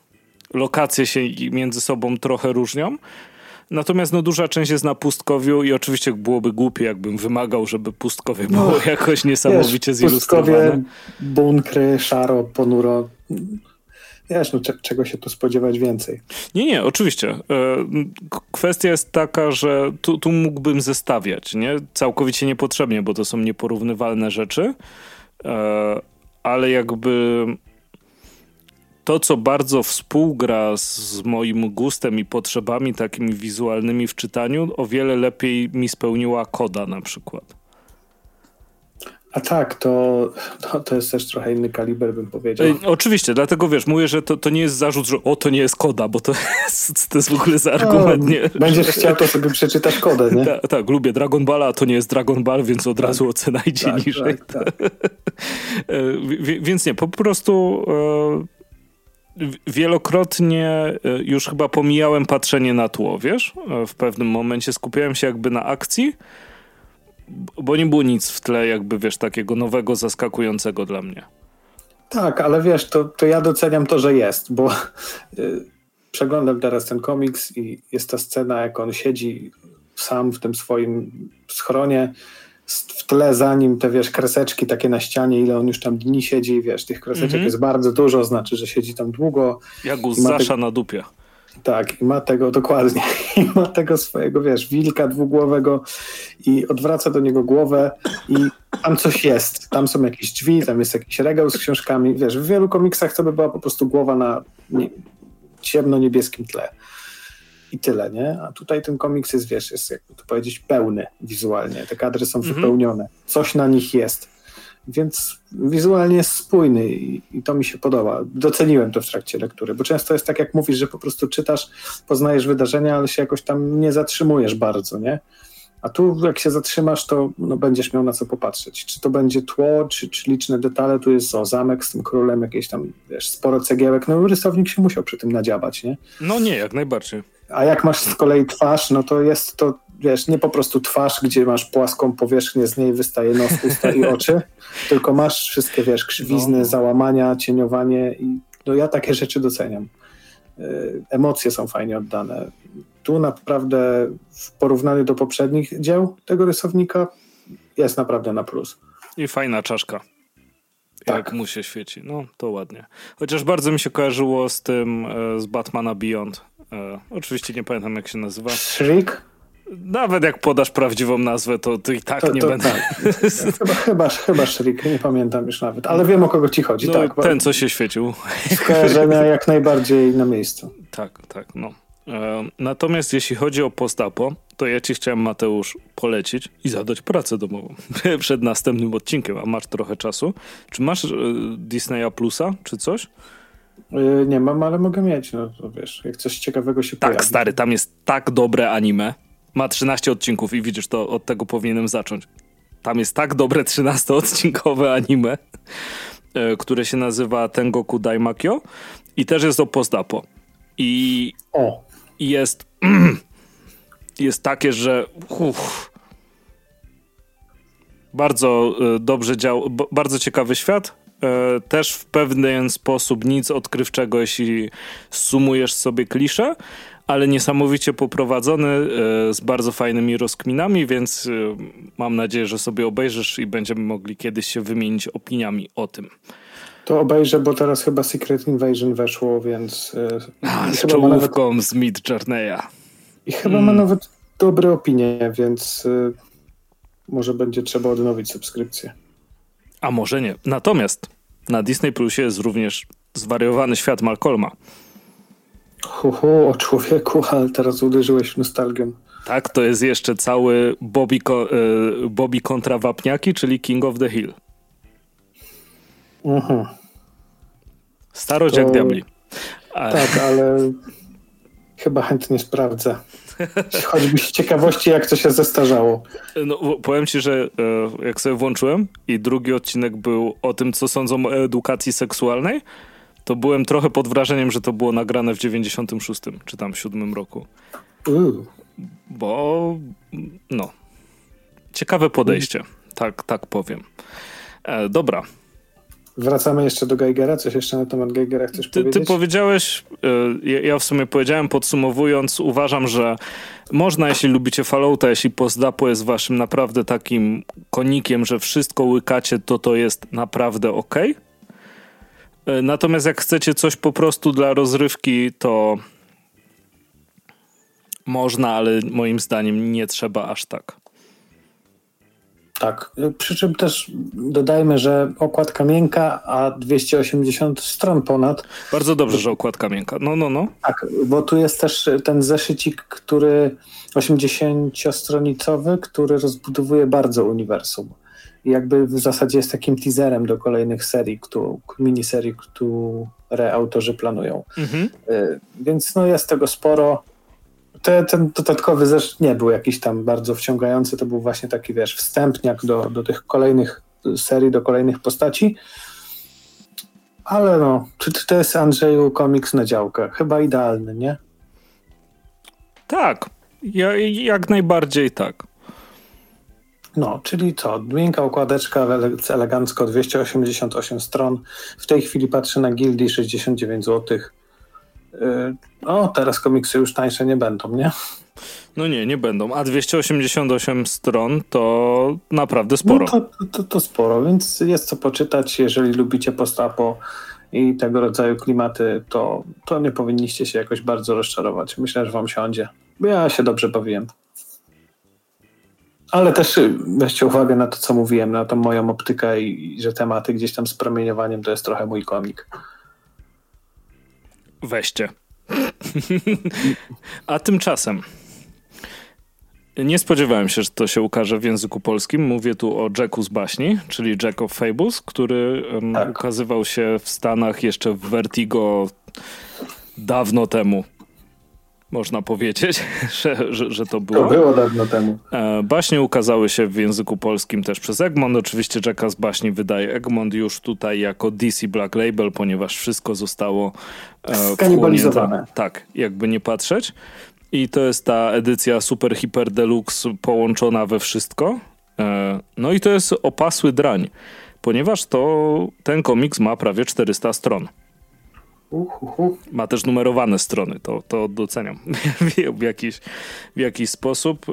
lokacje się między sobą trochę różnią, Natomiast no, duża część jest na pustkowiu i oczywiście byłoby głupie, jakbym wymagał, żeby pustkowie było no, jakoś niesamowicie wiesz, zilustrowane. Pustkowie, bunkry, szaro, ponuro. Wiesz, no, czego się tu spodziewać więcej? Nie, nie, oczywiście. E, kwestia jest taka, że tu, tu mógłbym zestawiać, nie? Całkowicie niepotrzebnie, bo to są nieporównywalne rzeczy, e, ale jakby to, co bardzo współgra z moim gustem i potrzebami takimi wizualnymi w czytaniu, o wiele lepiej mi spełniła koda na przykład. A tak, to, to, to, jest też trochę inny kaliber, bym powiedział. Ej, oczywiście, dlatego wiesz, mówię, że to, to nie jest zarzut, że o, to nie jest koda, bo to jest, to jest w ogóle za argument. No, nie, będziesz chciał, to sobie przeczytać kodę, nie? Tak, ta, lubię Dragon Balla, a to nie jest Dragon Ball, więc od tak. razu ocena idzie tak, niżej. Tak, tak. E, więc nie, po prostu e, wielokrotnie e, już chyba pomijałem patrzenie na tło, wiesz? W pewnym momencie skupiałem się jakby na akcji, bo nie było nic w tle jakby, wiesz, takiego nowego, zaskakującego dla mnie. Tak, ale wiesz, to, to ja doceniam to, że jest, bo y, przeglądam teraz ten komiks i jest ta scena, jak on siedzi sam w tym swoim schronie, w tle za nim te, wiesz, kreseczki takie na ścianie, ile on już tam dni siedzi, wiesz, tych kreseczek mm -hmm. jest bardzo dużo, znaczy, że siedzi tam długo. Jak u Zasza na dupie. Tak, i ma tego dokładnie. I ma tego swojego, wiesz, wilka dwugłowego i odwraca do niego głowę i tam coś jest. Tam są jakieś drzwi, tam jest jakiś regał z książkami. Wiesz, w wielu komiksach to by była po prostu głowa na nie, ciemno-niebieskim tle. I tyle, nie? A tutaj ten komiks jest, wiesz, jest jakby to powiedzieć pełny wizualnie. Te kadry są mhm. wypełnione. Coś na nich jest. Więc wizualnie jest spójny i, i, to mi się podoba. Doceniłem to w trakcie lektury, bo często jest tak, jak mówisz, że po prostu czytasz, poznajesz wydarzenia, ale się jakoś tam nie zatrzymujesz bardzo, nie? A tu jak się zatrzymasz, to no, będziesz miał na co popatrzeć. Czy to będzie tło, czy, czy liczne detale, tu jest o, zamek z tym królem, jakieś tam, wiesz, sporo cegiełek, no rysownik się musiał przy tym nadziabać, nie? No nie, jak najbardziej. A jak masz z kolei twarz, no to jest to wiesz, nie po prostu twarz, gdzie masz płaską powierzchnię, z niej wystaje nos, usta i oczy, tylko masz wszystkie, wiesz, krzywizny, no. załamania, cieniowanie i no ja takie rzeczy doceniam. E, emocje są fajnie oddane. Tu naprawdę w porównaniu do poprzednich dzieł tego rysownika jest naprawdę na plus. I fajna czaszka. Tak. Jak mu się świeci. No, to ładnie. Chociaż bardzo mi się kojarzyło z tym, e, z Batmana Beyond. E, oczywiście nie pamiętam, jak się nazywa. Shriek? Nawet jak podasz prawdziwą nazwę, to, to i tak to, nie to, będę. Tak. chyba, chyba, chyba Shriek, nie pamiętam już nawet, ale wiem o kogo ci chodzi. No, tak, ten, co się świecił. Skojarzenia jak najbardziej na miejscu. Tak, tak, no. E, natomiast jeśli chodzi o postapo, to ja ci chciałem, Mateusz, polecić i zadać pracę domową przed następnym odcinkiem, a masz trochę czasu. Czy masz e, Disneya Plusa, czy coś? E, nie mam, ale mogę mieć, no to wiesz, jak coś ciekawego się tak, pojawi. Tak, stary, tam jest tak dobre anime, ma 13 odcinków i widzisz, to od tego powinienem zacząć. Tam jest tak dobre 13-odcinkowe anime, e, które się nazywa Tengoku Daimakyo i też jest o postapo. I o. jest jest takie, że uff, bardzo e, dobrze dział, bardzo ciekawy świat, też w pewien sposób nic odkrywczego, jeśli sumujesz sobie klisze, ale niesamowicie poprowadzony, e, z bardzo fajnymi rozkminami, więc e, mam nadzieję, że sobie obejrzysz i będziemy mogli kiedyś się wymienić opiniami o tym. To obejrzę, bo teraz chyba Secret Invasion weszło, więc... E, A, z czołówką nawet... z Mid Journeya. I chyba mm. ma nawet dobre opinie, więc może będzie trzeba odnowić subskrypcję. A może nie. Natomiast na Disney Plusie jest również zwariowany świat Malcolma. Hu, hu, o człowieku, ale teraz uderzyłeś w nostalgię. Tak, to jest jeszcze cały Bobby, y, Bobby kontra Wapniaki, czyli King of the Hill. Mhm. Starość to... jak diabli. Tak, ale chyba chętnie sprawdzę. Choćby z ciekawości, jak to się zestarzało. No, powiem ci, że e, jak sobie włączyłem i drugi odcinek był o tym, co sądzą o edukacji seksualnej, to byłem trochę pod wrażeniem, że to było nagrane w 96 czy tam 7 roku. Uh. Bo no, ciekawe podejście, tak, tak powiem. E, dobra. Wracamy jeszcze do Geigera. Coś jeszcze na temat Geigera chcesz ty, powiedzieć? Ty powiedziałeś, e, ja w sumie powiedziałem podsumowując, uważam, że można, jeśli lubicie Fallouta, jeśli Postdapo jest waszym naprawdę takim konikiem, że wszystko łykacie, to to jest naprawdę ok. E, natomiast jak chcecie coś po prostu dla rozrywki, to można, ale moim zdaniem nie trzeba aż tak. Tak, przy czym też dodajmy, że okładka miękka, a 280 stron ponad. Bardzo dobrze, że okładka miękka. No, no, no. Tak, bo tu jest też ten zeszycik, który 80-stronicowy, który rozbudowuje bardzo uniwersum. I jakby w zasadzie jest takim teaserem do kolejnych serii, miniserii, które autorzy planują. Mhm. Y, więc no jest tego sporo te, ten dodatkowy zeszyt nie był jakiś tam bardzo wciągający, to był właśnie taki, wiesz, wstępniak do, do tych kolejnych serii, do kolejnych postaci. Ale no, czy, czy to jest Andrzeju komiks na działkę? Chyba idealny, nie? Tak, ja, jak najbardziej tak. No, czyli co? Miękka układeczka, elegancko 288 stron. W tej chwili patrzę na Gildii 69 złotych no, teraz komiksy już tańsze nie będą, nie? No nie, nie będą. A 288 stron to naprawdę sporo. No to, to, to sporo, więc jest co poczytać. Jeżeli lubicie postapo i tego rodzaju klimaty, to, to nie powinniście się jakoś bardzo rozczarować. Myślę, że wam siądzie. Ja się dobrze bawiłem. Ale też weźcie uwagę na to, co mówiłem, na tą moją optykę i, i że tematy gdzieś tam z promieniowaniem to jest trochę mój komik. Weźcie. A tymczasem nie spodziewałem się, że to się ukaże w języku polskim. Mówię tu o Jacku z baśni, czyli Jack of Fables, który tak. ukazywał się w Stanach jeszcze w Vertigo dawno temu można powiedzieć, że, że, że, to było. To było dawno temu. E, baśnie ukazały się w języku polskim też przez Egmont. Oczywiście Jacka z baśni wydaje Egmont już tutaj jako DC Black Label, ponieważ wszystko zostało e, skanibalizowane. Tak, jakby nie patrzeć. I to jest ta edycja Super Hyper Deluxe połączona we wszystko. E, no i to jest opasły drań, ponieważ to ten komiks ma prawie 400 stron. Ma też numerowane strony, to, to doceniam w, jakiś, w jakiś sposób. E,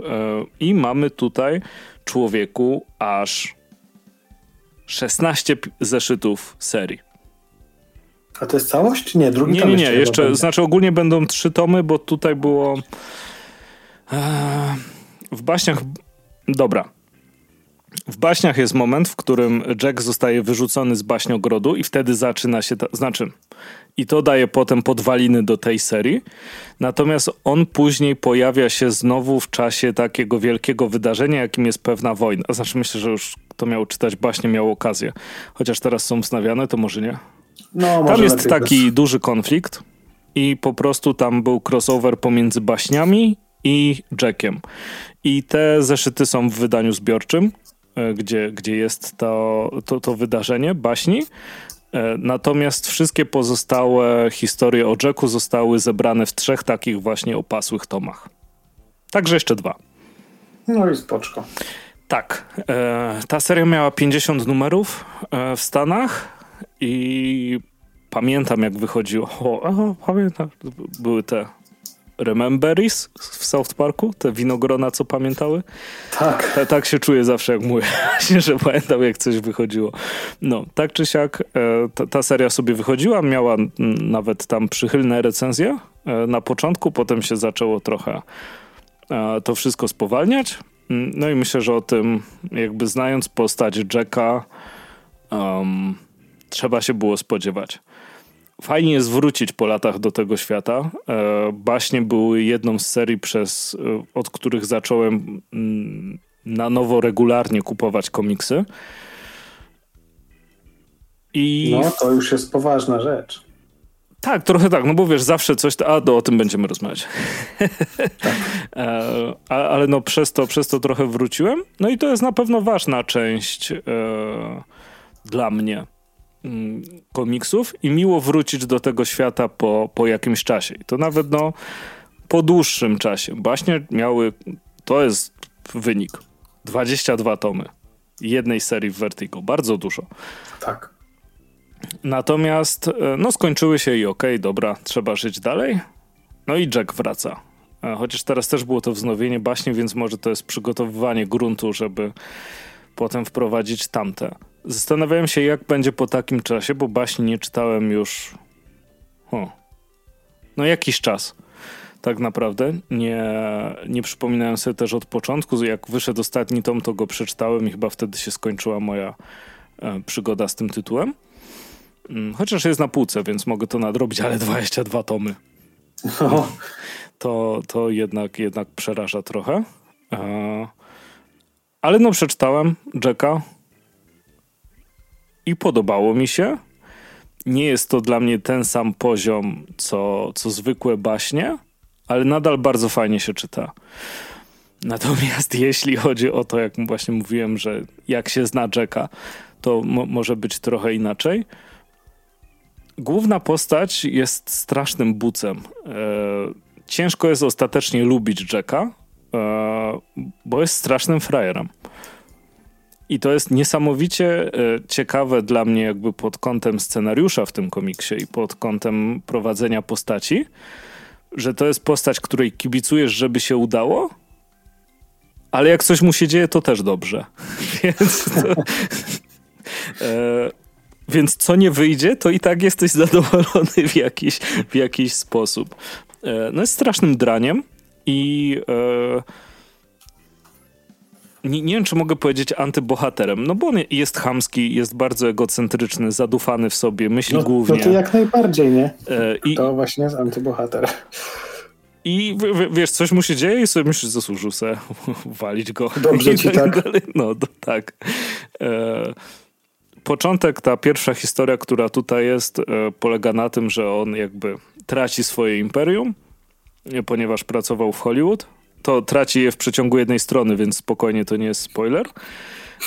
I mamy tutaj człowieku aż 16 zeszytów serii. A to jest całość? Czy nie? Drugi nie, nie, nie. Jeszcze, jeszcze znaczy ogólnie będą trzy tomy, bo tutaj było e, w baśniach. Dobra. W baśniach jest moment, w którym Jack zostaje wyrzucony z baśniogrodu i wtedy zaczyna się, ta, znaczy i to daje potem podwaliny do tej serii. Natomiast on później pojawia się znowu w czasie takiego wielkiego wydarzenia, jakim jest pewna wojna. Znaczy myślę, że już kto miał czytać baśnie, miał okazję. Chociaż teraz są wznawiane, to może nie. No, może tam jest taki bez... duży konflikt i po prostu tam był crossover pomiędzy baśniami i Jackiem. I te zeszyty są w wydaniu zbiorczym, gdzie, gdzie jest to, to, to wydarzenie baśni. E, natomiast wszystkie pozostałe historie o Jacku zostały zebrane w trzech takich właśnie opasłych tomach. Także jeszcze dwa. No i spoczko. Tak. E, ta seria miała 50 numerów e, w Stanach i pamiętam jak wychodziło. O, o, pamiętam. Były te Rememberies w South Parku? Te winogrona, co pamiętały? Tak. Ta, tak się czuję zawsze, jak mówię, że pamiętam, jak coś wychodziło. No, tak czy siak, e, ta, ta seria sobie wychodziła, miała nawet tam przychylne recenzje e, na początku, potem się zaczęło trochę e, to wszystko spowalniać. Mm, no i myślę, że o tym, jakby znając postać Jacka, um, trzeba się było spodziewać. Fajnie jest wrócić po latach do tego świata. E, baśnie były jedną z serii, przez, e, od których zacząłem mm, na nowo regularnie kupować komiksy. I... No, to już jest poważna rzecz. Tak, trochę tak, no bo wiesz, zawsze coś, a do, o tym będziemy rozmawiać. Tak. e, ale no przez to, przez to trochę wróciłem. No i to jest na pewno ważna część e, dla mnie komiksów i miło wrócić do tego świata po, po jakimś czasie. I to nawet no, po dłuższym czasie. Właśnie miały, to jest wynik, 22 tomy jednej serii w Vertigo. Bardzo dużo. Tak. Natomiast, no skończyły się i okej, okay, dobra, trzeba żyć dalej. No i Jack wraca. Chociaż teraz też było to wznowienie baśni, więc może to jest przygotowywanie gruntu, żeby potem wprowadzić tamte. Zastanawiałem się, jak będzie po takim czasie, bo baśni nie czytałem już. O. No, jakiś czas. Tak naprawdę. Nie, nie przypominałem sobie też od początku. Jak wyszedł ostatni tom, to go przeczytałem i chyba wtedy się skończyła moja e, przygoda z tym tytułem. Mm, chociaż jest na półce, więc mogę to nadrobić, ale 22 tomy. O. To, to jednak, jednak przeraża trochę. E, ale no, przeczytałem Jacka i podobało mi się. Nie jest to dla mnie ten sam poziom, co, co zwykłe baśnie, ale nadal bardzo fajnie się czyta. Natomiast jeśli chodzi o to, jak właśnie mówiłem, że jak się zna Jacka, to mo może być trochę inaczej. Główna postać jest strasznym bucem. E, ciężko jest ostatecznie lubić Jacka, e, bo jest strasznym frajerem. I to jest niesamowicie e, ciekawe dla mnie, jakby pod kątem scenariusza w tym komiksie i pod kątem prowadzenia postaci, że to jest postać, której kibicujesz, żeby się udało, ale jak coś mu się dzieje, to też dobrze. Więc, to, e, więc co nie wyjdzie, to i tak jesteś zadowolony w jakiś, w jakiś sposób. E, no jest strasznym draniem i e, nie, nie, wiem, czy mogę powiedzieć antybohaterem, no bo on jest chamski, jest bardzo egocentryczny, zadufany w sobie, myśli no, głównie. No to jak najbardziej, nie? E, i, to właśnie jest antybohater. I w, wiesz, coś mu się dzieje i sobie myślisz, zasłużył se walić go. Dobrze ci tak. Dalej. No, to, tak. E, początek, ta pierwsza historia, która tutaj jest, e, polega na tym, że on jakby traci swoje imperium, ponieważ pracował w Hollywood to traci je w przeciągu jednej strony, więc spokojnie to nie jest spoiler.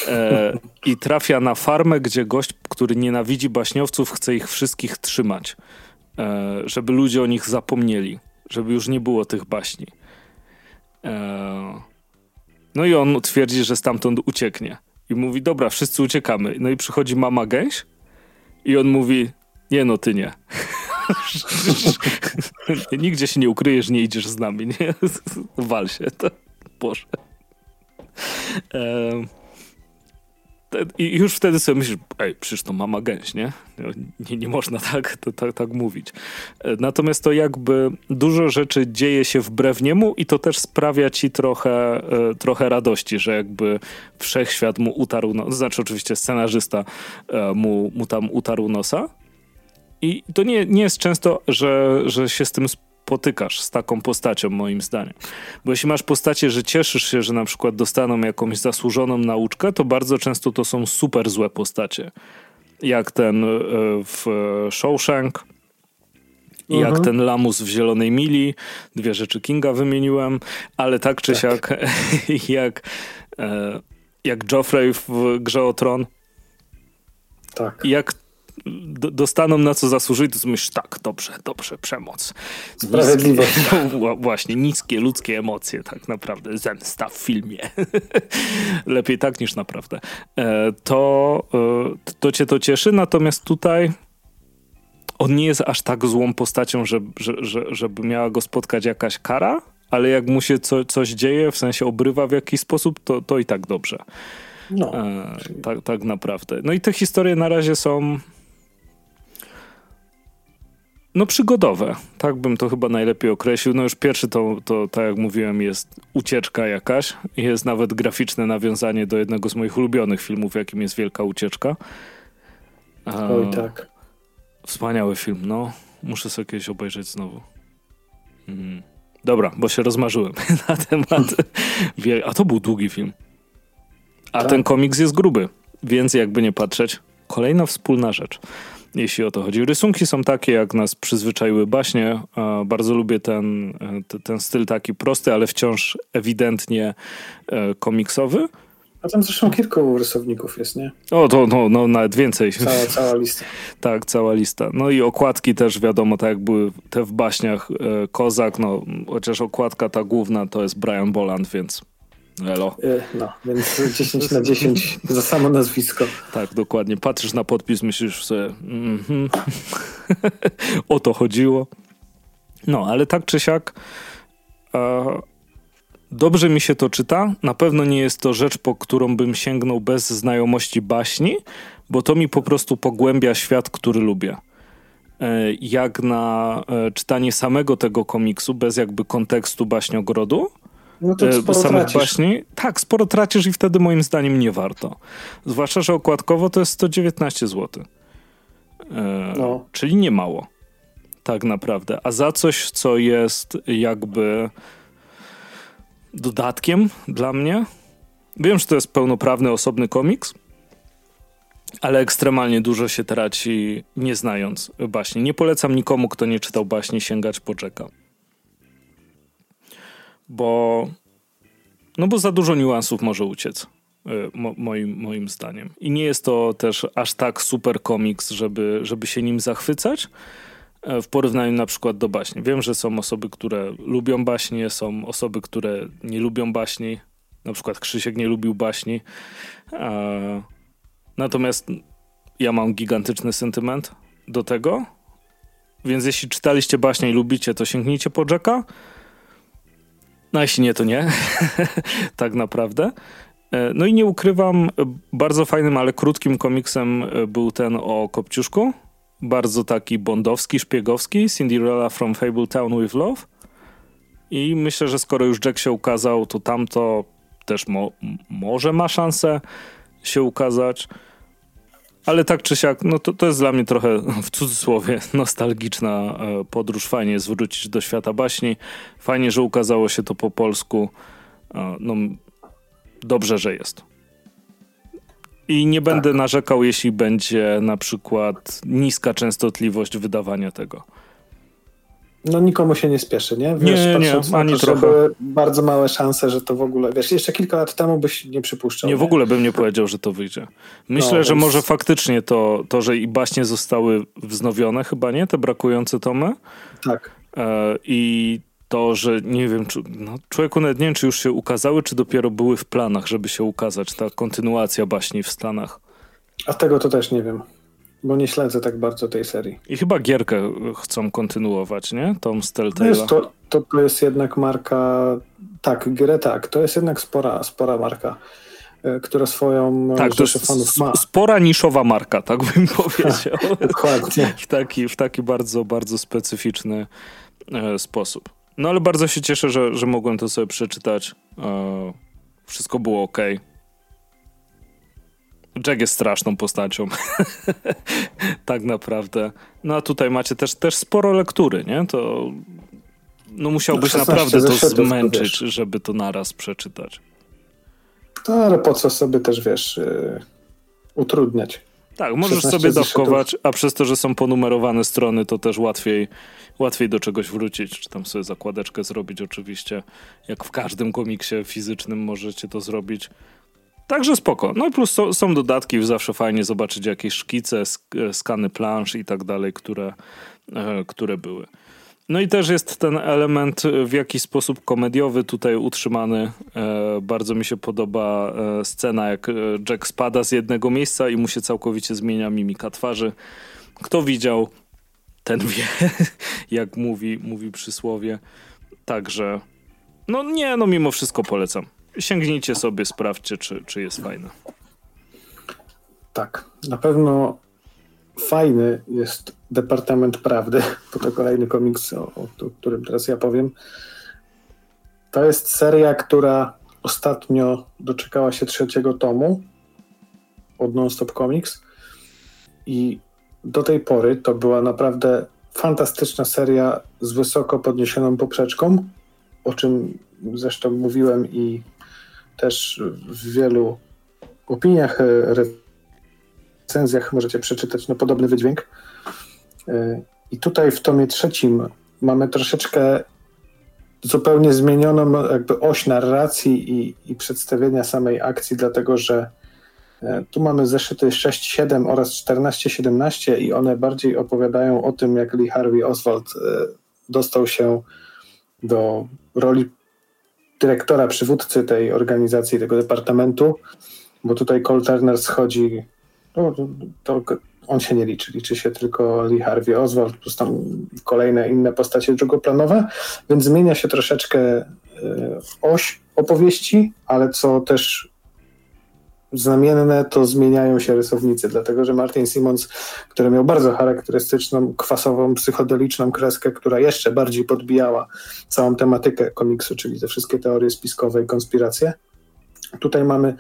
E, I trafia na farmę, gdzie gość, który nienawidzi baśniowców, chce ich wszystkich trzymać, e, żeby ludzie o nich zapomnieli, żeby już nie było tych baśni. E, no i on twierdzi, że stamtąd ucieknie. I mówi, dobra, wszyscy uciekamy. No i przychodzi mama gęś i on mówi, nie no, ty nie. Nigdzie się nie ukryjesz, nie idziesz z nami, nie? Wal się, to Boże. I już wtedy sobie myślisz, ej, przecież to mama gęś, nie? Nie, nie można tak, to, tak, tak mówić. E, natomiast to jakby dużo rzeczy dzieje się wbrew niemu i to też sprawia ci trochę, e, trochę radości, że jakby wszechświat mu utarł, no, to znaczy oczywiście scenarzysta e, mu, mu tam utarł nosa, i to nie, nie jest często, że, że się z tym spotykasz, z taką postacią, moim zdaniem. Bo jeśli masz postacie, że cieszysz się, że na przykład dostaną jakąś zasłużoną nauczkę, to bardzo często to są super złe postacie. Jak ten e, w Shawshank, mhm. jak ten lamus w Zielonej Mili, dwie rzeczy Kinga wymieniłem, ale tak czy tak. siak jak, e, jak Joffrey w Grze o Tron. Tak. Jak dostaną na co zasłużyli, to myślisz, tak, dobrze, dobrze, przemoc. Sprawiedliwość. Właśnie, niskie ludzkie emocje, tak naprawdę. Zemsta w filmie. Lepiej tak niż naprawdę. E, to, e, to cię to cieszy, natomiast tutaj on nie jest aż tak złą postacią, że, że, że, żeby miała go spotkać jakaś kara, ale jak mu się co, coś dzieje, w sensie obrywa w jakiś sposób, to, to i tak dobrze. No. E, tak, tak naprawdę. No i te historie na razie są no przygodowe, tak bym to chyba najlepiej określił. No już pierwszy to, to tak jak mówiłem, jest ucieczka jakaś. Jest nawet graficzne nawiązanie do jednego z moich ulubionych filmów, jakim jest Wielka Ucieczka. Oj tak. Wspaniały film, no. Muszę sobie kiedyś obejrzeć znowu. Mhm. Dobra, bo się rozmarzyłem na temat. A to był długi film. A tak. ten komiks jest gruby, więc jakby nie patrzeć, kolejna wspólna rzecz jeśli o to chodzi. Rysunki są takie, jak nas przyzwyczaiły baśnie. Bardzo lubię ten, ten styl taki prosty, ale wciąż ewidentnie e, komiksowy. A tam zresztą kilku rysowników jest, nie? O, to no, no nawet więcej. Cała, cała lista. tak, cała lista. No i okładki też wiadomo, tak jak były te w baśniach e, Kozak, no chociaż okładka ta główna to jest Brian Boland, więc Elo. No, więc 10 na 10 za samo nazwisko. Tak, dokładnie. Patrzysz na podpis, myślisz sobie, mm -hmm. o to chodziło. No, ale tak czy siak e, dobrze mi się to czyta. Na pewno nie jest to rzecz, po którą bym sięgnął bez znajomości baśni, bo to mi po prostu pogłębia świat, który lubię. E, jak na e, czytanie samego tego komiksu, bez jakby kontekstu baśniogrodu, no to e, samych tracisz. baśni, tak, sporo tracisz i wtedy moim zdaniem nie warto. Zwłaszcza, że okładkowo to jest 119 zł. No. Czyli nie mało. Tak naprawdę. A za coś, co jest jakby dodatkiem dla mnie. Wiem, że to jest pełnoprawny, osobny komiks, ale ekstremalnie dużo się traci nie znając baśni. Nie polecam nikomu, kto nie czytał baśni, sięgać po Jacka. Bo no bo za dużo niuansów może uciec. Y, mo, moim, moim zdaniem. I nie jest to też aż tak super komiks, żeby, żeby się nim zachwycać e, w porównaniu na przykład do baśni. Wiem, że są osoby, które lubią baśnie, są osoby, które nie lubią baśni. Na przykład Krzysiek nie lubił baśni. E, natomiast ja mam gigantyczny sentyment do tego. Więc jeśli czytaliście baśnie i lubicie, to sięgnijcie po Jacka. No jeśli nie, to nie. tak naprawdę. E, no i nie ukrywam, bardzo fajnym, ale krótkim komiksem e, był ten o Kopciuszku. Bardzo taki bondowski, szpiegowski. Cinderella from Fable Town with Love. I myślę, że skoro już Jack się ukazał, to tamto też mo może ma szansę się ukazać. Ale tak czy siak, no to, to jest dla mnie trochę w cudzysłowie nostalgiczna e, podróż. Fajnie jest wrócić do świata baśni. Fajnie, że ukazało się to po polsku. No, dobrze, że jest. I nie będę tak. narzekał, jeśli będzie na przykład niska częstotliwość wydawania tego. No nikomu się nie spieszy, nie? Wiesz, nie, nie, ani to, trochę. bardzo małe szanse, że to w ogóle, wiesz, jeszcze kilka lat temu byś nie przypuszczał. Nie, w ogóle bym nie powiedział, że to wyjdzie. Myślę, no, że więc... może faktycznie to, to, że i baśnie zostały wznowione chyba, nie? Te brakujące tomy. Tak. E, I to, że nie wiem, czy, no, człowieku nawet nie wiem, czy już się ukazały, czy dopiero były w planach, żeby się ukazać ta kontynuacja baśni w Stanach. A tego to też nie wiem. Bo nie śledzę tak bardzo tej serii. I chyba gierkę chcą kontynuować, nie? Tom z Telltale'a. No to, to, to jest jednak marka... Tak, grę tak. To jest jednak spora, spora marka e, która swoją tak, to jest fanów ma. Spora niszowa marka, tak bym powiedział. Dokładnie. w, taki, w taki bardzo, bardzo specyficzny e, sposób. No ale bardzo się cieszę, że, że mogłem to sobie przeczytać. E, wszystko było ok. Jack jest straszną postacią. tak naprawdę. No a tutaj macie też, też sporo lektury, nie? To no musiałbyś no, naprawdę to zmęczyć, żeby to naraz przeczytać. No ale po co sobie też, wiesz, yy, utrudniać. Tak, możesz sobie dawkować, a przez to, że są ponumerowane strony, to też łatwiej, łatwiej do czegoś wrócić, czy tam sobie zakładeczkę zrobić oczywiście. Jak w każdym komiksie fizycznym możecie to zrobić. Także spoko. No plus są, są dodatki, zawsze fajnie zobaczyć jakieś szkice, skany plansz i tak dalej, które, e, które były. No i też jest ten element w jakiś sposób komediowy tutaj utrzymany. E, bardzo mi się podoba e, scena, jak Jack spada z jednego miejsca i mu się całkowicie zmienia mimika twarzy. Kto widział, ten wie, jak mówi, mówi przysłowie. Także, no nie, no mimo wszystko polecam sięgnijcie sobie, sprawdźcie, czy, czy jest fajne. Tak, na pewno fajny jest Departament Prawdy, bo to kolejny komiks, o, o, którym teraz ja powiem. To jest seria, która ostatnio doczekała się trzeciego tomu od Nonstop Comics i do tej pory to była naprawdę fantastyczna seria z wysoko podniesioną poprzeczką, o czym zresztą mówiłem i też w wielu opiniach, e, recenzjach możecie przeczytać no, podobny wydźwięk. E, I tutaj w tomie trzecim mamy troszeczkę zupełnie zmienioną jakby oś narracji i, i przedstawienia samej akcji, dlatego że e, tu mamy zeszyty 6-7 oraz 14-17 i one bardziej opowiadają o tym, jak Lee Harvey Oswald dostał się do roli dyrektora, przywódcy tej organizacji, tego departamentu, bo tutaj Cole Turner schodzi, no, to on się nie liczy, liczy się tylko Lee Harvey Oswald, plus tam kolejne inne postacie drugoplanowe, więc zmienia się troszeczkę e, oś opowieści, ale co też znamienne, to zmieniają się rysownicy, dlatego że Martin Simmons, który miał bardzo charakterystyczną, kwasową, psychodeliczną kreskę, która jeszcze bardziej podbijała całą tematykę komiksu, czyli te wszystkie teorie spiskowe i konspiracje. Tutaj mamy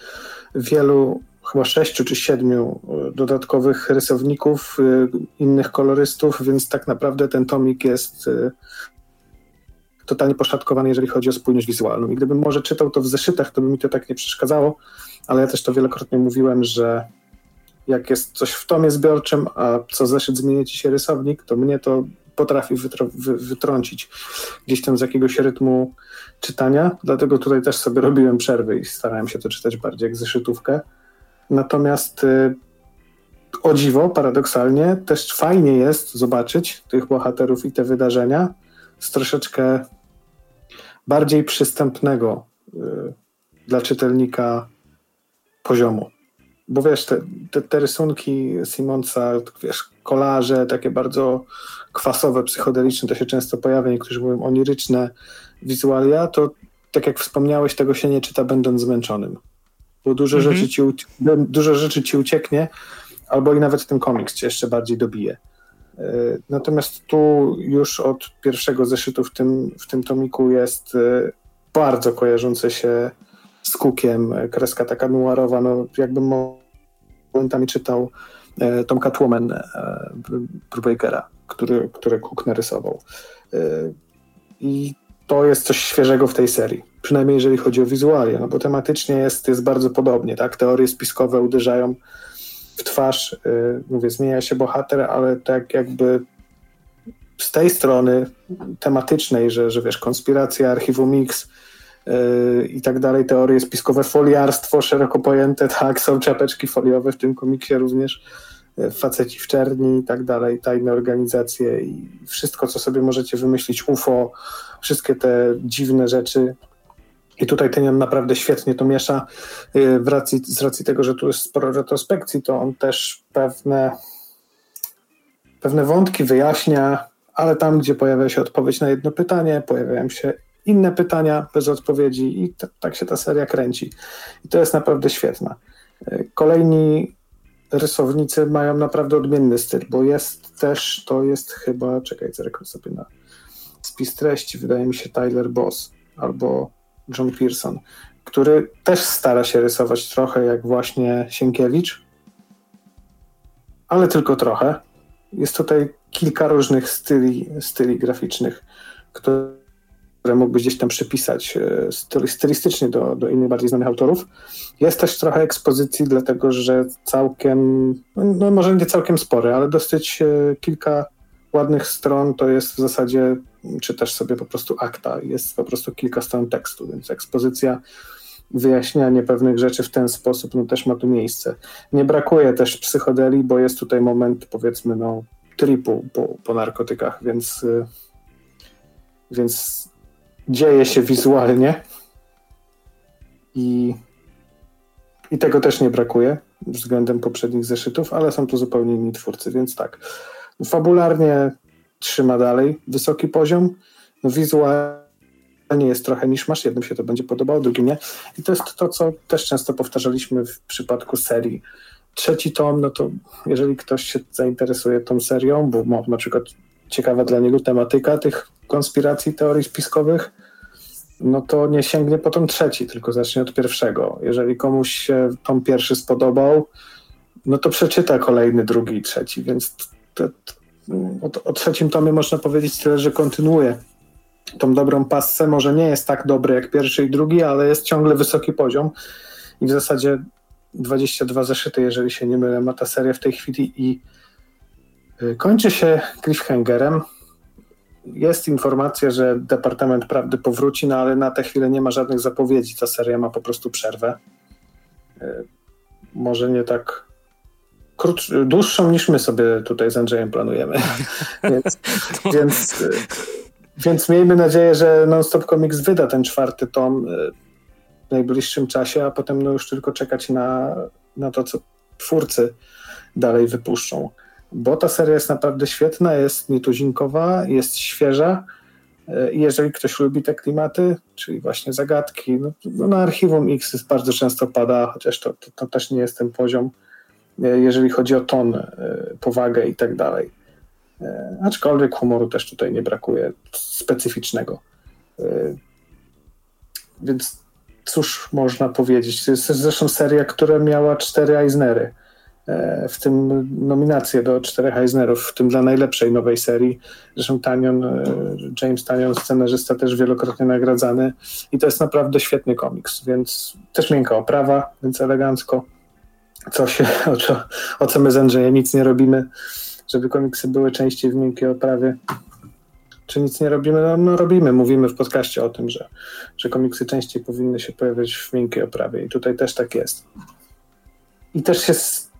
wielu, chyba sześciu czy siedmiu e, dodatkowych rysowników, e, innych kolorystów, więc tak naprawdę ten tomik jest e, totalnie poszatkowany, jeżeli chodzi o spójność wizualną. I gdybym może czytał to w zeszytach, to by mi to tak nie przeszkadzało, ale ja też to wielokrotnie mówiłem, że jak jest coś w tomie zbiorczym, a co zeszyt zmieni ci się rysownik, to mnie to potrafi wytr wy wytrącić gdzieś tam z jakiegoś rytmu czytania, dlatego tutaj też sobie robiłem przerwy i starałem się to czytać bardziej jak zeszytówkę. Natomiast y, o dziwo, paradoksalnie, też fajnie jest zobaczyć tych bohaterów i te wydarzenia z troszeczkę bardziej przystępnego y, dla czytelnika poziomu. Bo wiesz, te, te, te rysunki Simonsa, wiesz, kolarze, takie bardzo kwasowe, psychodeliczne, to się często pojawia, niektórzy mówią oniryczne wizualia, to tak jak wspomniałeś, tego się nie czyta będąc zmęczonym. Bo dużo, -hmm. rzeczy, ci, dużo rzeczy ci ucieknie, albo i nawet ten komiks cię jeszcze bardziej dobije. E, natomiast tu już od pierwszego zeszytu w tym, w tym tomiku jest e, bardzo kojarzące się z Cookiem, e, kreska taka noirowa, no jakbym momentami czytał Tom Catwoman Brubakera, który, który Cook narysował. I to jest coś świeżego w tej serii, przynajmniej jeżeli chodzi o wizualia, no bo tematycznie jest, jest bardzo podobnie, tak? Teorie spiskowe uderzają w twarz, mówię, zmienia się bohater, ale tak jakby z tej strony tematycznej, że, że wiesz, konspiracja, archiwum Mix, i tak dalej, teorie spiskowe, foliarstwo szeroko pojęte, tak, są czapeczki foliowe w tym komiksie również, yy, faceci w czerni i tak dalej, tajne organizacje i wszystko, co sobie możecie wymyślić, UFO, wszystkie te dziwne rzeczy. I tutaj ten naprawdę świetnie to miesza. Yy, w racji, z racji tego, że tu jest sporo retrospekcji, to on też pewne, pewne wątki wyjaśnia, ale tam, gdzie pojawia się odpowiedź na jedno pytanie, pojawiają się inne pytania bez odpowiedzi i tak się ta seria kręci. I to jest naprawdę świetne. Kolejni rysownicy mają naprawdę odmienny styl, bo jest też, to jest chyba, czekaj, zerkam sobie na spis treści, wydaje mi się Tyler Boss albo John Pearson, który też stara się rysować trochę jak właśnie Sienkiewicz, ale tylko trochę. Jest tutaj kilka różnych styli, styli graficznych, które które mógłbyś gdzieś tam przypisać e, stylistycznie do, do innych bardziej znanych autorów. Jest też trochę ekspozycji, dlatego że całkiem, no może nie całkiem spory, ale dosyć e, kilka ładnych stron to jest w zasadzie, czytasz sobie po prostu akta, jest po prostu kilka stron tekstu, więc ekspozycja, wyjaśnianie pewnych rzeczy w ten sposób no też ma tu miejsce. Nie brakuje też psychodeli, bo jest tutaj moment powiedzmy no tripu po, po narkotykach, więc e, więc dzieje się wizualnie i, i tego też nie brakuje względem poprzednich zeszytów, ale są to zupełnie inni twórcy, więc tak. Fabularnie trzyma dalej wysoki poziom, no wizualnie jest trochę niż masz, jednym się to będzie podobało, drugim nie. I to jest to, co też często powtarzaliśmy w przypadku serii. Trzeci tom, no to jeżeli ktoś się zainteresuje tą serią, bo na przykład ciekawa dla niego tematyka tych konspiracji, teorii spiskowych, no to nie sięgnie po tom trzeci, tylko zacznie od pierwszego. Jeżeli komuś się tom pierwszy spodobał, no to przeczyta kolejny, drugi i trzeci, więc to, to, o, o trzecim tomie można powiedzieć tyle, że kontynuuje tą dobrą pasę. Może nie jest tak dobry jak pierwszy i drugi, ale jest ciągle wysoki poziom i w zasadzie 22 zeszyty, jeżeli się nie mylę, ma ta seria w tej chwili i y, kończy się cliffhangerem, jest informacja, że Departament Prawdy powróci, no ale na tę chwilę nie ma żadnych zapowiedzi. Ta seria ma po prostu przerwę. E, może nie tak krótsz, dłuższą niż my sobie tutaj z Andrzejem planujemy. więc, więc, Więc miejmy nadzieję, że Non-Stop Comics wyda ten czwarty tom w najbliższym czasie, a potem no już tylko czekać na, na to, co twórcy dalej wypuszczą. Bo ta seria jest naprawdę świetna, jest nietuzinkowa, jest świeża. E, jeżeli ktoś lubi te klimaty, czyli właśnie zagadki, no, no na Archiwum X bardzo często pada, chociaż to, to, to, też nie jest ten poziom, e, jeżeli chodzi o ton, e, powagę i tak dalej. Aczkolwiek humoru też tutaj nie brakuje specyficznego. Więc cóż można powiedzieć? To jest zresztą seria, która miała cztery Eisnery, w tym nominacje do czterech Eisnerów, w tym dla najlepszej nowej serii. Zresztą Tanion, e, James Tanion, scenarzysta, też wielokrotnie nagradzany i to jest naprawdę świetny komiks, więc też miękka oprawa, więc elegancko. Co się, o, co, o co my z Andrzejem nic nie robimy, żeby komiksy były częściej w miękkiej oprawie. Czy nic nie robimy? No, no, robimy, mówimy w podcaście o tym, że, że komiksy częściej powinny się pojawiać w miękkiej oprawie i tutaj też tak jest. I też się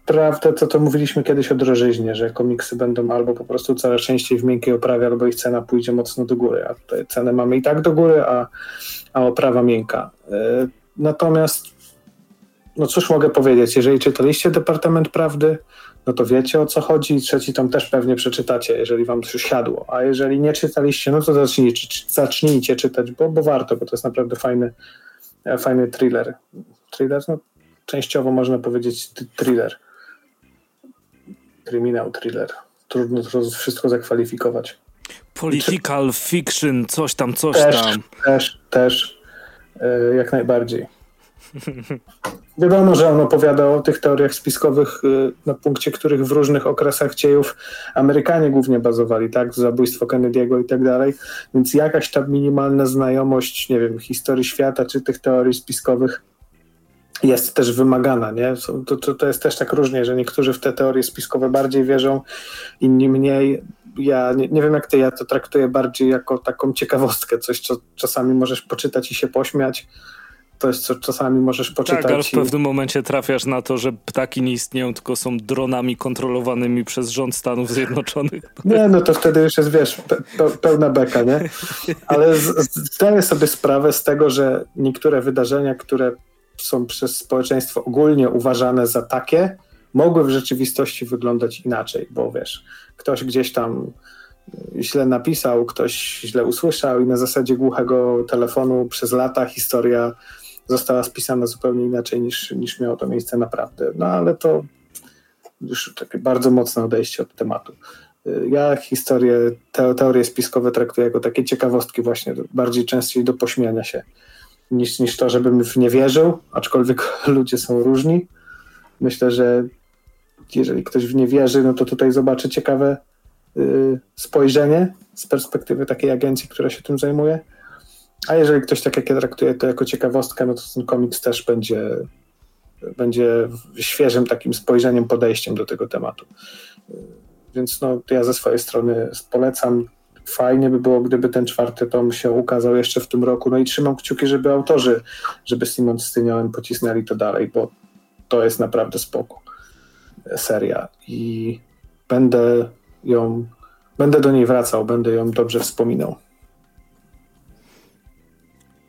sprawdza to, co mówiliśmy kiedyś o drożyźnie, że komiksy będą albo po prostu coraz częściej w miękkiej oprawie, albo ich cena pójdzie mocno do góry, a tutaj cenę mamy i tak do góry, a, a oprawa miękka. E, natomiast no cóż mogę powiedzieć, jeżeli czytaliście Departament Prawdy, no to wiecie o co chodzi i trzeci tom też pewnie przeczytacie, jeżeli wam coś siadło. A jeżeli nie czytaliście, no to zacznijcie, zacznijcie czytać, bo, bo warto, bo to jest naprawdę fajny, e, fajny thriller. Thriller, no częściowo można powiedzieć thriller. Kryminał, thriller. Trudno to wszystko zakwalifikować. Political fiction, coś tam, coś też, tam. Też, też, e, jak najbardziej. Wiadomo, że on opowiada o tych teoriach spiskowych, y, na punkcie których w różnych okresach dziejów Amerykanie głównie bazowali, tak? Zabójstwo Kennedy'ego i tak dalej. Więc jakaś tam minimalna znajomość, nie wiem, historii świata czy tych teorii spiskowych jest też wymagana, nie? To, to, to jest też tak różnie, że niektórzy w te teorie spiskowe bardziej wierzą, inni mniej. Ja nie, nie wiem jak ty, ja to traktuję bardziej jako taką ciekawostkę, coś, co czasami możesz poczytać i się pośmiać, to jest co czasami możesz poczytać. Tak, ale w pewnym momencie trafiasz na to, że ptaki nie istnieją, tylko są dronami kontrolowanymi przez rząd Stanów Zjednoczonych. Nie, no to wtedy już jest, wiesz, pe pełna beka, nie? Ale zdaję sobie sprawę z tego, że niektóre wydarzenia, które są przez społeczeństwo ogólnie uważane za takie, mogły w rzeczywistości wyglądać inaczej, bo wiesz, ktoś gdzieś tam źle napisał, ktoś źle usłyszał i na zasadzie głuchego telefonu przez lata historia została spisana zupełnie inaczej niż, niż miało to miejsce naprawdę. No ale to już takie bardzo mocne odejście od tematu. Ja historię, te, teorie spiskowe traktuję jako takie ciekawostki właśnie, bardziej częściej do pośmiania się niż, niż to, żebym w nie wierzył, aczkolwiek ludzie są różni. Myślę, że jeżeli ktoś w nie wierzy, no to tutaj zobaczy ciekawe y, spojrzenie z perspektywy takiej agencji, która się tym zajmuje. A jeżeli ktoś tak jak ja traktuje to jako ciekawostkę, no to ten komiks też będzie, będzie świeżym takim spojrzeniem, podejściem do tego tematu. Więc no, ja ze swojej strony polecam. Fajnie by było, gdyby ten czwarty tom się ukazał jeszcze w tym roku. No i trzymam kciuki, żeby autorzy, żeby Simon z Tyniołem pocisnęli to dalej, bo to jest naprawdę spoko seria i będę ją, będę do niej wracał, będę ją dobrze wspominał.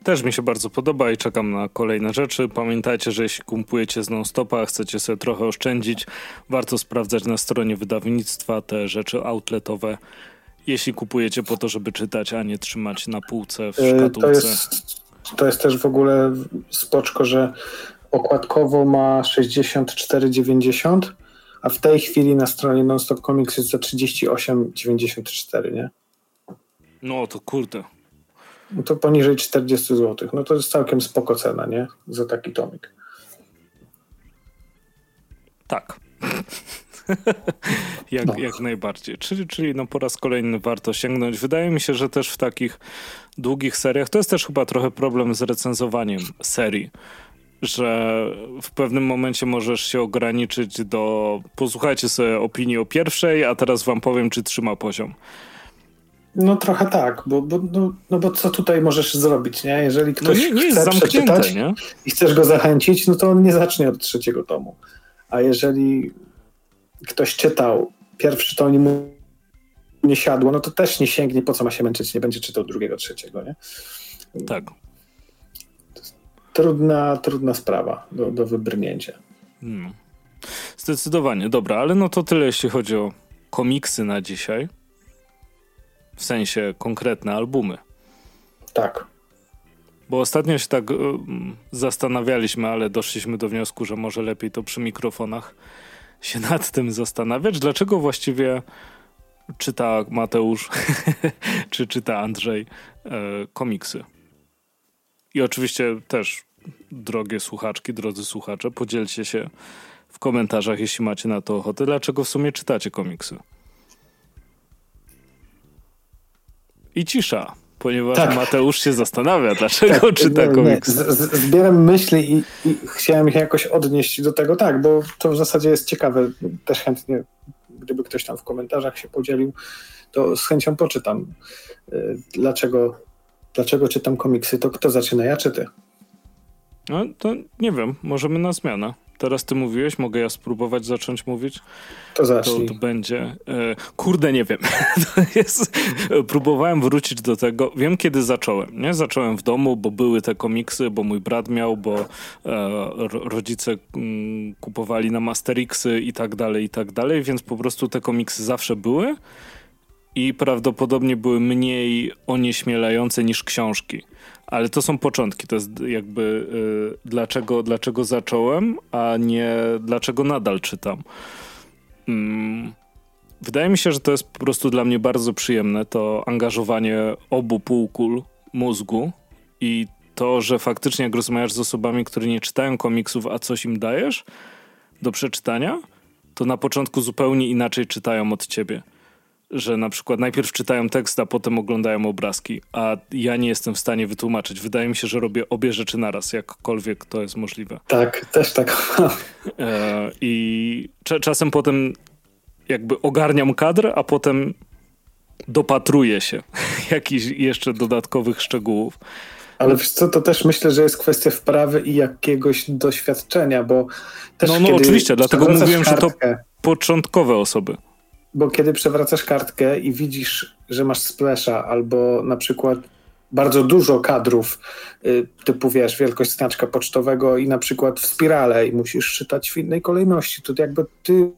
Też mi się bardzo podoba i czekam na kolejne rzeczy. Pamiętajcie, że jeśli kupujecie z non-stopa, chcecie sobie trochę oszczędzić, warto sprawdzać na stronie wydawnictwa te rzeczy outletowe. Jeśli kupujecie po to, żeby czytać, a nie trzymać na półce w szkatułce. To jest, to jest też w ogóle spoczko, że okładkowo ma 64,90, a w tej chwili na stronie Nonstop Comics jest za 38,94, nie? No to kurde. No to poniżej 40 zł. No to jest całkiem spoko cena, nie? Za taki tomik. Tak. Jak, no. jak najbardziej. Czyli, czyli no po raz kolejny warto sięgnąć. Wydaje mi się, że też w takich długich seriach, to jest też chyba trochę problem z recenzowaniem serii, że w pewnym momencie możesz się ograniczyć do posłuchajcie sobie opinii o pierwszej, a teraz wam powiem, czy trzyma poziom. No trochę tak, bo, bo, no, no bo co tutaj możesz zrobić, nie? Jeżeli ktoś no nie, nie chce przeczytać nie? i chcesz go zachęcić, no to on nie zacznie od trzeciego tomu. A jeżeli ktoś czytał pierwszy tom i mu nie siadło, no to też nie sięgnie, po co ma się męczyć, nie będzie czytał drugiego, trzeciego, nie? Tak. Trudna, trudna sprawa do, do wybrnięcia. Hmm. Zdecydowanie, dobra, ale no to tyle, jeśli chodzi o komiksy na dzisiaj. W sensie konkretne albumy. Tak. Bo ostatnio się tak y, zastanawialiśmy, ale doszliśmy do wniosku, że może lepiej to przy mikrofonach się nad tym zastanawiać. Dlaczego właściwie czyta Mateusz, czy czyta Andrzej y, komiksy? I oczywiście też, drogie słuchaczki, drodzy słuchacze, podzielcie się w komentarzach, jeśli macie na to ochotę, dlaczego w sumie czytacie komiksy. I cisza, ponieważ tak. Mateusz się zastanawia, dlaczego tak, czyta nie, komiksy. Nie. Zbieram myśli i, i chciałem się jakoś odnieść do tego, tak, bo to w zasadzie jest ciekawe. Też chętnie, gdyby ktoś tam w komentarzach się podzielił, to z chęcią poczytam. Y, dlaczego, dlaczego czytam komiksy? To kto zaczyna, ja czy ty? No to nie wiem, możemy na zmianę. Teraz ty mówiłeś, mogę ja spróbować zacząć mówić? To zacznij. To, to będzie... E, kurde, nie wiem. jest, próbowałem wrócić do tego. Wiem, kiedy zacząłem. Nie? Zacząłem w domu, bo były te komiksy, bo mój brat miał, bo e, rodzice mm, kupowali na Masterixy i tak dalej, i tak dalej, więc po prostu te komiksy zawsze były i prawdopodobnie były mniej onieśmielające niż książki. Ale to są początki, to jest jakby y, dlaczego, dlaczego zacząłem, a nie dlaczego nadal czytam. Mm. Wydaje mi się, że to jest po prostu dla mnie bardzo przyjemne, to angażowanie obu półkul mózgu i to, że faktycznie jak rozmawiasz z osobami, które nie czytają komiksów, a coś im dajesz do przeczytania, to na początku zupełnie inaczej czytają od ciebie że na przykład najpierw czytają tekst, a potem oglądają obrazki, a ja nie jestem w stanie wytłumaczyć. Wydaje mi się, że robię obie rzeczy naraz, jakkolwiek to jest możliwe. Tak, też tak. E, I czasem potem jakby ogarniam kadr, a potem dopatruję się jakichś jeszcze dodatkowych szczegółów. Ale wiesz co, to też myślę, że jest kwestia wprawy i jakiegoś doświadczenia, bo też No, no oczywiście, dlatego mówiłem, że to początkowe osoby bo kiedy przewracasz kartkę i widzisz, że masz splasha albo na przykład bardzo dużo kadrów, y, typu wiesz, wielkość znaczka pocztowego i na przykład w spirale i musisz czytać w innej kolejności, to jakby ty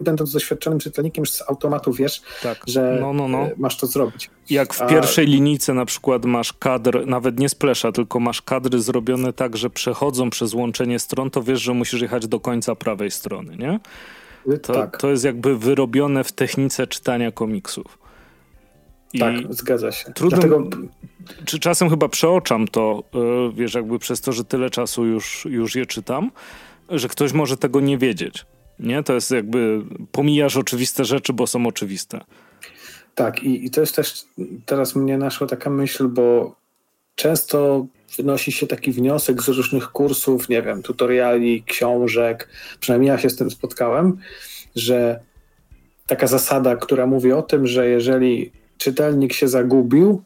będąc doświadczonym czytelnikiem z automatu wiesz, tak. że no, no, no. Y, masz to zrobić. Jak w A... pierwszej linijce na przykład masz kadr, nawet nie splesza, tylko masz kadry zrobione tak, że przechodzą przez łączenie stron, to wiesz, że musisz jechać do końca prawej strony, nie? To, tak. to jest jakby wyrobione w technice czytania komiksów. I tak, zgadza się. Trudno, Dlatego... Czy czasem chyba przeoczam to, e, wiesz, jakby przez to, że tyle czasu już, już je czytam, że ktoś może tego nie wiedzieć. Nie? To jest jakby, pomijasz oczywiste rzeczy, bo są oczywiste. Tak, i, i to jest też, teraz mnie naszła taka myśl, bo często wynosi się taki wniosek z różnych kursów, nie wiem, tutoriali, książek, przynajmniej ja się z tym spotkałem, że taka zasada, która mówi o tym, że jeżeli czytelnik się zagubił,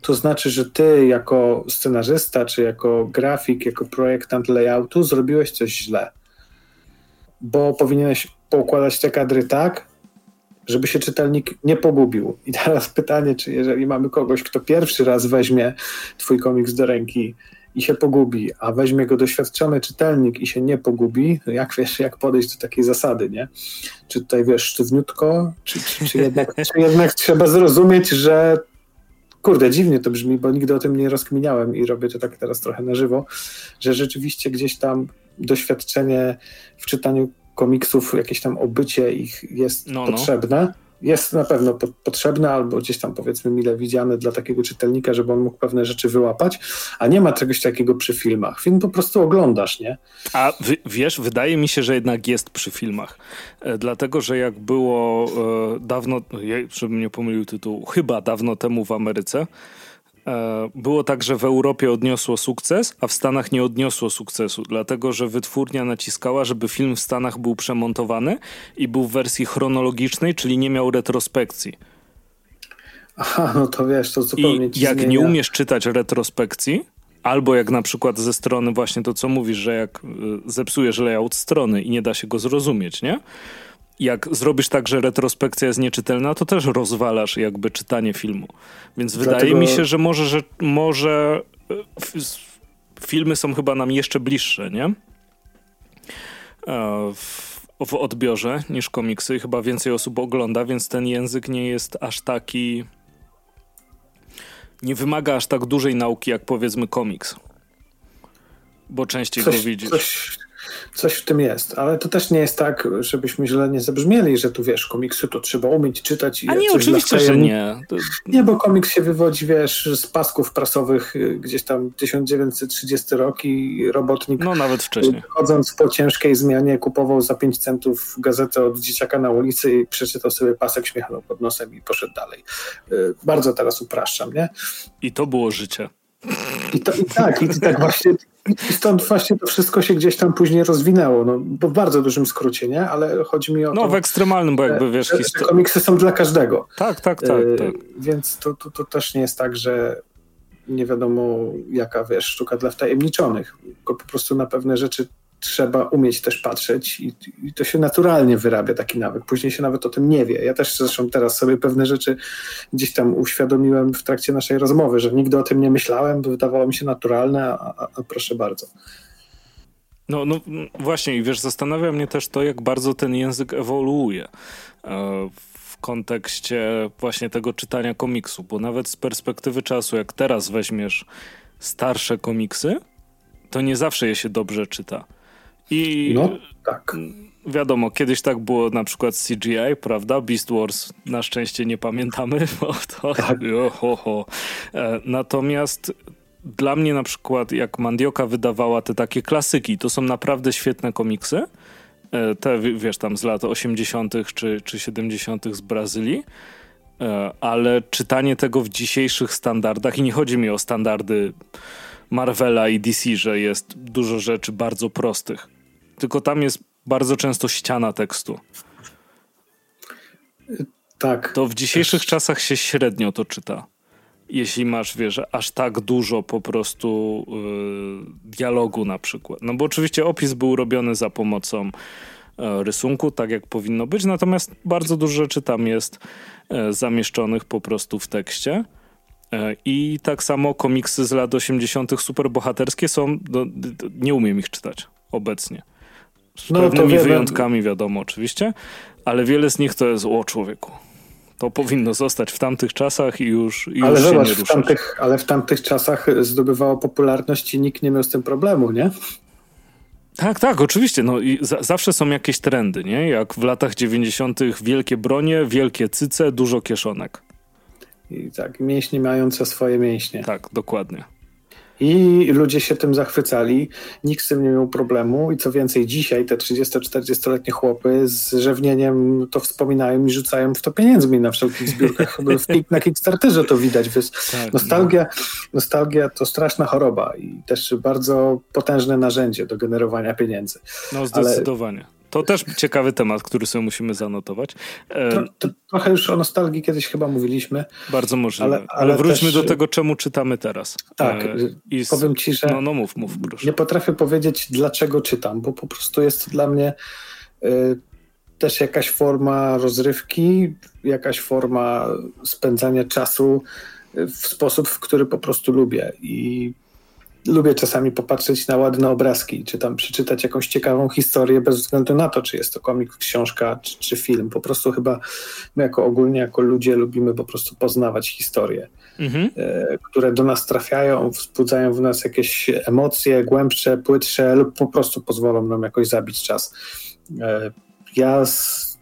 to znaczy, że ty jako scenarzysta, czy jako grafik, jako projektant layoutu zrobiłeś coś źle. Bo powinieneś poukładać te kadry tak, żeby się czytelnik nie pogubił. I teraz pytanie, czy jeżeli mamy kogoś, kto pierwszy raz weźmie twój komiks do ręki i się pogubi, a weźmie go doświadczony czytelnik i się nie pogubi, to jak wiesz, jak podejść do takiej zasady, nie? Czy tutaj wiesz sztywniutko, czy, czy, czy, jednak, czy jednak trzeba zrozumieć, że kurde, dziwnie to brzmi, bo nigdy o tym nie rozkminiałem i robię to tak teraz trochę na żywo, że rzeczywiście gdzieś tam doświadczenie w czytaniu komiksów, jakieś tam obycie ich jest no, no. potrzebne. Jest na pewno po, potrzebne, albo gdzieś tam powiedzmy mile widziane dla takiego czytelnika, żeby on mógł pewne rzeczy wyłapać, a nie ma czegoś takiego przy filmach. Film po prostu oglądasz, nie? A wiesz, wydaje mi się, że jednak jest przy filmach. E, dlatego, że jak było e, dawno, żebym nie pomylił tytułu, chyba dawno temu w Ameryce, E, było tak, że w Europie odniosło sukces, a w Stanach nie odniosło sukcesu, dlatego że wytwórnia naciskała, żeby film w Stanach był przemontowany i był w wersji chronologicznej, czyli nie miał retrospekcji. Aha, no to wiesz, to zupełnie I jak zmienia. nie umiesz czytać retrospekcji, albo jak na przykład ze strony właśnie to, co mówisz, że jak y, zepsujesz layout strony i nie da się go zrozumieć, nie? Jak zrobisz tak, że retrospekcja jest nieczytelna, to też rozwalasz jakby czytanie filmu. Więc Dlatego... wydaje mi się, że może, że może e, filmy są chyba nam jeszcze bliższe, nie? E, w, w odbiorze niż komiksy i chyba więcej osób ogląda, więc ten język nie jest aż taki. Nie wymaga aż tak dużej nauki, jak powiedzmy komiks. Bo częściej coś, go widzisz. Coś, Coś w tym jest, ale to też nie jest tak, żebyśmy źle nie zabrzmieli, że tu wiesz, komiksy to trzeba umieć czytać. I A nie, oczywiście, że nie. To... Nie, bo komiks się wywodzi, wiesz, z pasków prasowych y, gdzieś tam 1930 rok i robotnik no, nawet wcześniej. chodząc po ciężkiej zmianie kupował za 5 centów gazetę od dzieciaka na ulicy i przeczytał sobie pasek, śmiechnął pod nosem i poszedł dalej. Y, bardzo teraz upraszczam, nie? I to było życie. I, to, i tak, i tak właśnie i stąd właśnie to wszystko się gdzieś tam później rozwinęło, no, bo w bardzo dużym skrócie, nie? Ale chodzi mi o no, to... W ekstremalnym, bo jakby wiesz... Że, komiksy są dla każdego. Tak, tak, tak. E, tak. Więc to, to, to też nie jest tak, że nie wiadomo jaka, wiesz, sztuka dla wtajemniczonych, tylko po prostu na pewne rzeczy trzeba umieć też patrzeć i, i, to się naturalnie wyrabia taki nawyk. Później się nawet o tym nie wie. Ja też zresztą teraz sobie pewne rzeczy gdzieś tam uświadomiłem w trakcie naszej rozmowy, że nigdy o tym nie myślałem, bo wydawało mi się naturalne, a, a, a proszę bardzo. No, no właśnie i wiesz, zastanawia mnie też to, jak bardzo ten język ewoluuje e, w kontekście właśnie tego czytania komiksu, bo nawet z perspektywy czasu, jak teraz weźmiesz starsze komiksy, to nie zawsze je się dobrze czyta. I no, tak. Wiadomo, kiedyś tak było na przykład CGI, prawda? Beast Wars na szczęście nie pamiętamy, bo to tak. ho, ho. E, natomiast dla mnie na przykład jak Mandioka wydawała te takie klasyki, to są naprawdę świetne komiksy. E, te, wiesz, tam z lat 80. czy, czy 70. z Brazylii. E, ale czytanie tego w dzisiejszych standardach, i nie chodzi mi o standardy Marvela i DC, że jest dużo rzeczy bardzo prostych tylko tam jest bardzo często ściana tekstu. Tak. To w dzisiejszych czasach się średnio to czyta. Jeśli masz, wiesz, aż tak dużo po prostu yy, dialogu na przykład. No bo oczywiście opis był robiony za pomocą yy, rysunku, tak jak powinno być, natomiast bardzo dużo rzeczy tam jest yy, zamieszczonych po prostu w tekście. E, I tak samo komiksy z lat 80. superbohaterskie są, do, nie umiem ich czytać obecnie. Z no, pewnymi wiele... wyjątkami, wiadomo, oczywiście, ale wiele z nich to jest o człowieku. To powinno zostać w tamtych czasach i już, i ale już zobacz, się nie w tamtych, Ale w tamtych czasach zdobywało popularność i nikt nie miał z tym problemu, nie? Tak, tak, oczywiście. No i za, zawsze są jakieś trendy, nie? Jak w latach 90. wielkie bronie, wielkie cyce, dużo kieszonek. I tak, mięśnie mające swoje mięśnie. Tak, dokładnie. I ludzie się tym zachwycali, nikt z tym nie miał problemu i co więcej dzisiaj te 30-40-letnie chłopy z rzewnieniem to wspominają i rzucają w to pieniędzmi na wszelkich zbiórkach. na Kickstarterze to widać. Tak, nostalgia, no. nostalgia to straszna choroba i też bardzo potężne narzędzie do generowania pieniędzy. No zdecydowanie. Ale to też ciekawy temat, który sobie musimy zanotować. To, to trochę już o nostalgii kiedyś chyba mówiliśmy. Bardzo możliwe. Ale, ale, ale wróćmy też... do tego, czemu czytamy teraz. Tak, e, i z... powiem ci, że no, no mów, mów, proszę. nie potrafię powiedzieć, dlaczego czytam, bo po prostu jest to dla mnie y, też jakaś forma rozrywki, jakaś forma spędzania czasu w sposób, w który po prostu lubię. I lubię czasami popatrzeć na ładne obrazki, czy tam przeczytać jakąś ciekawą historię bez względu na to, czy jest to komik, książka, czy, czy film. Po prostu chyba my jako ogólnie, jako ludzie lubimy po prostu poznawać historie, mhm. e, które do nas trafiają, wzbudzają w nas jakieś emocje głębsze, płytsze lub po prostu pozwolą nam jakoś zabić czas. E, ja,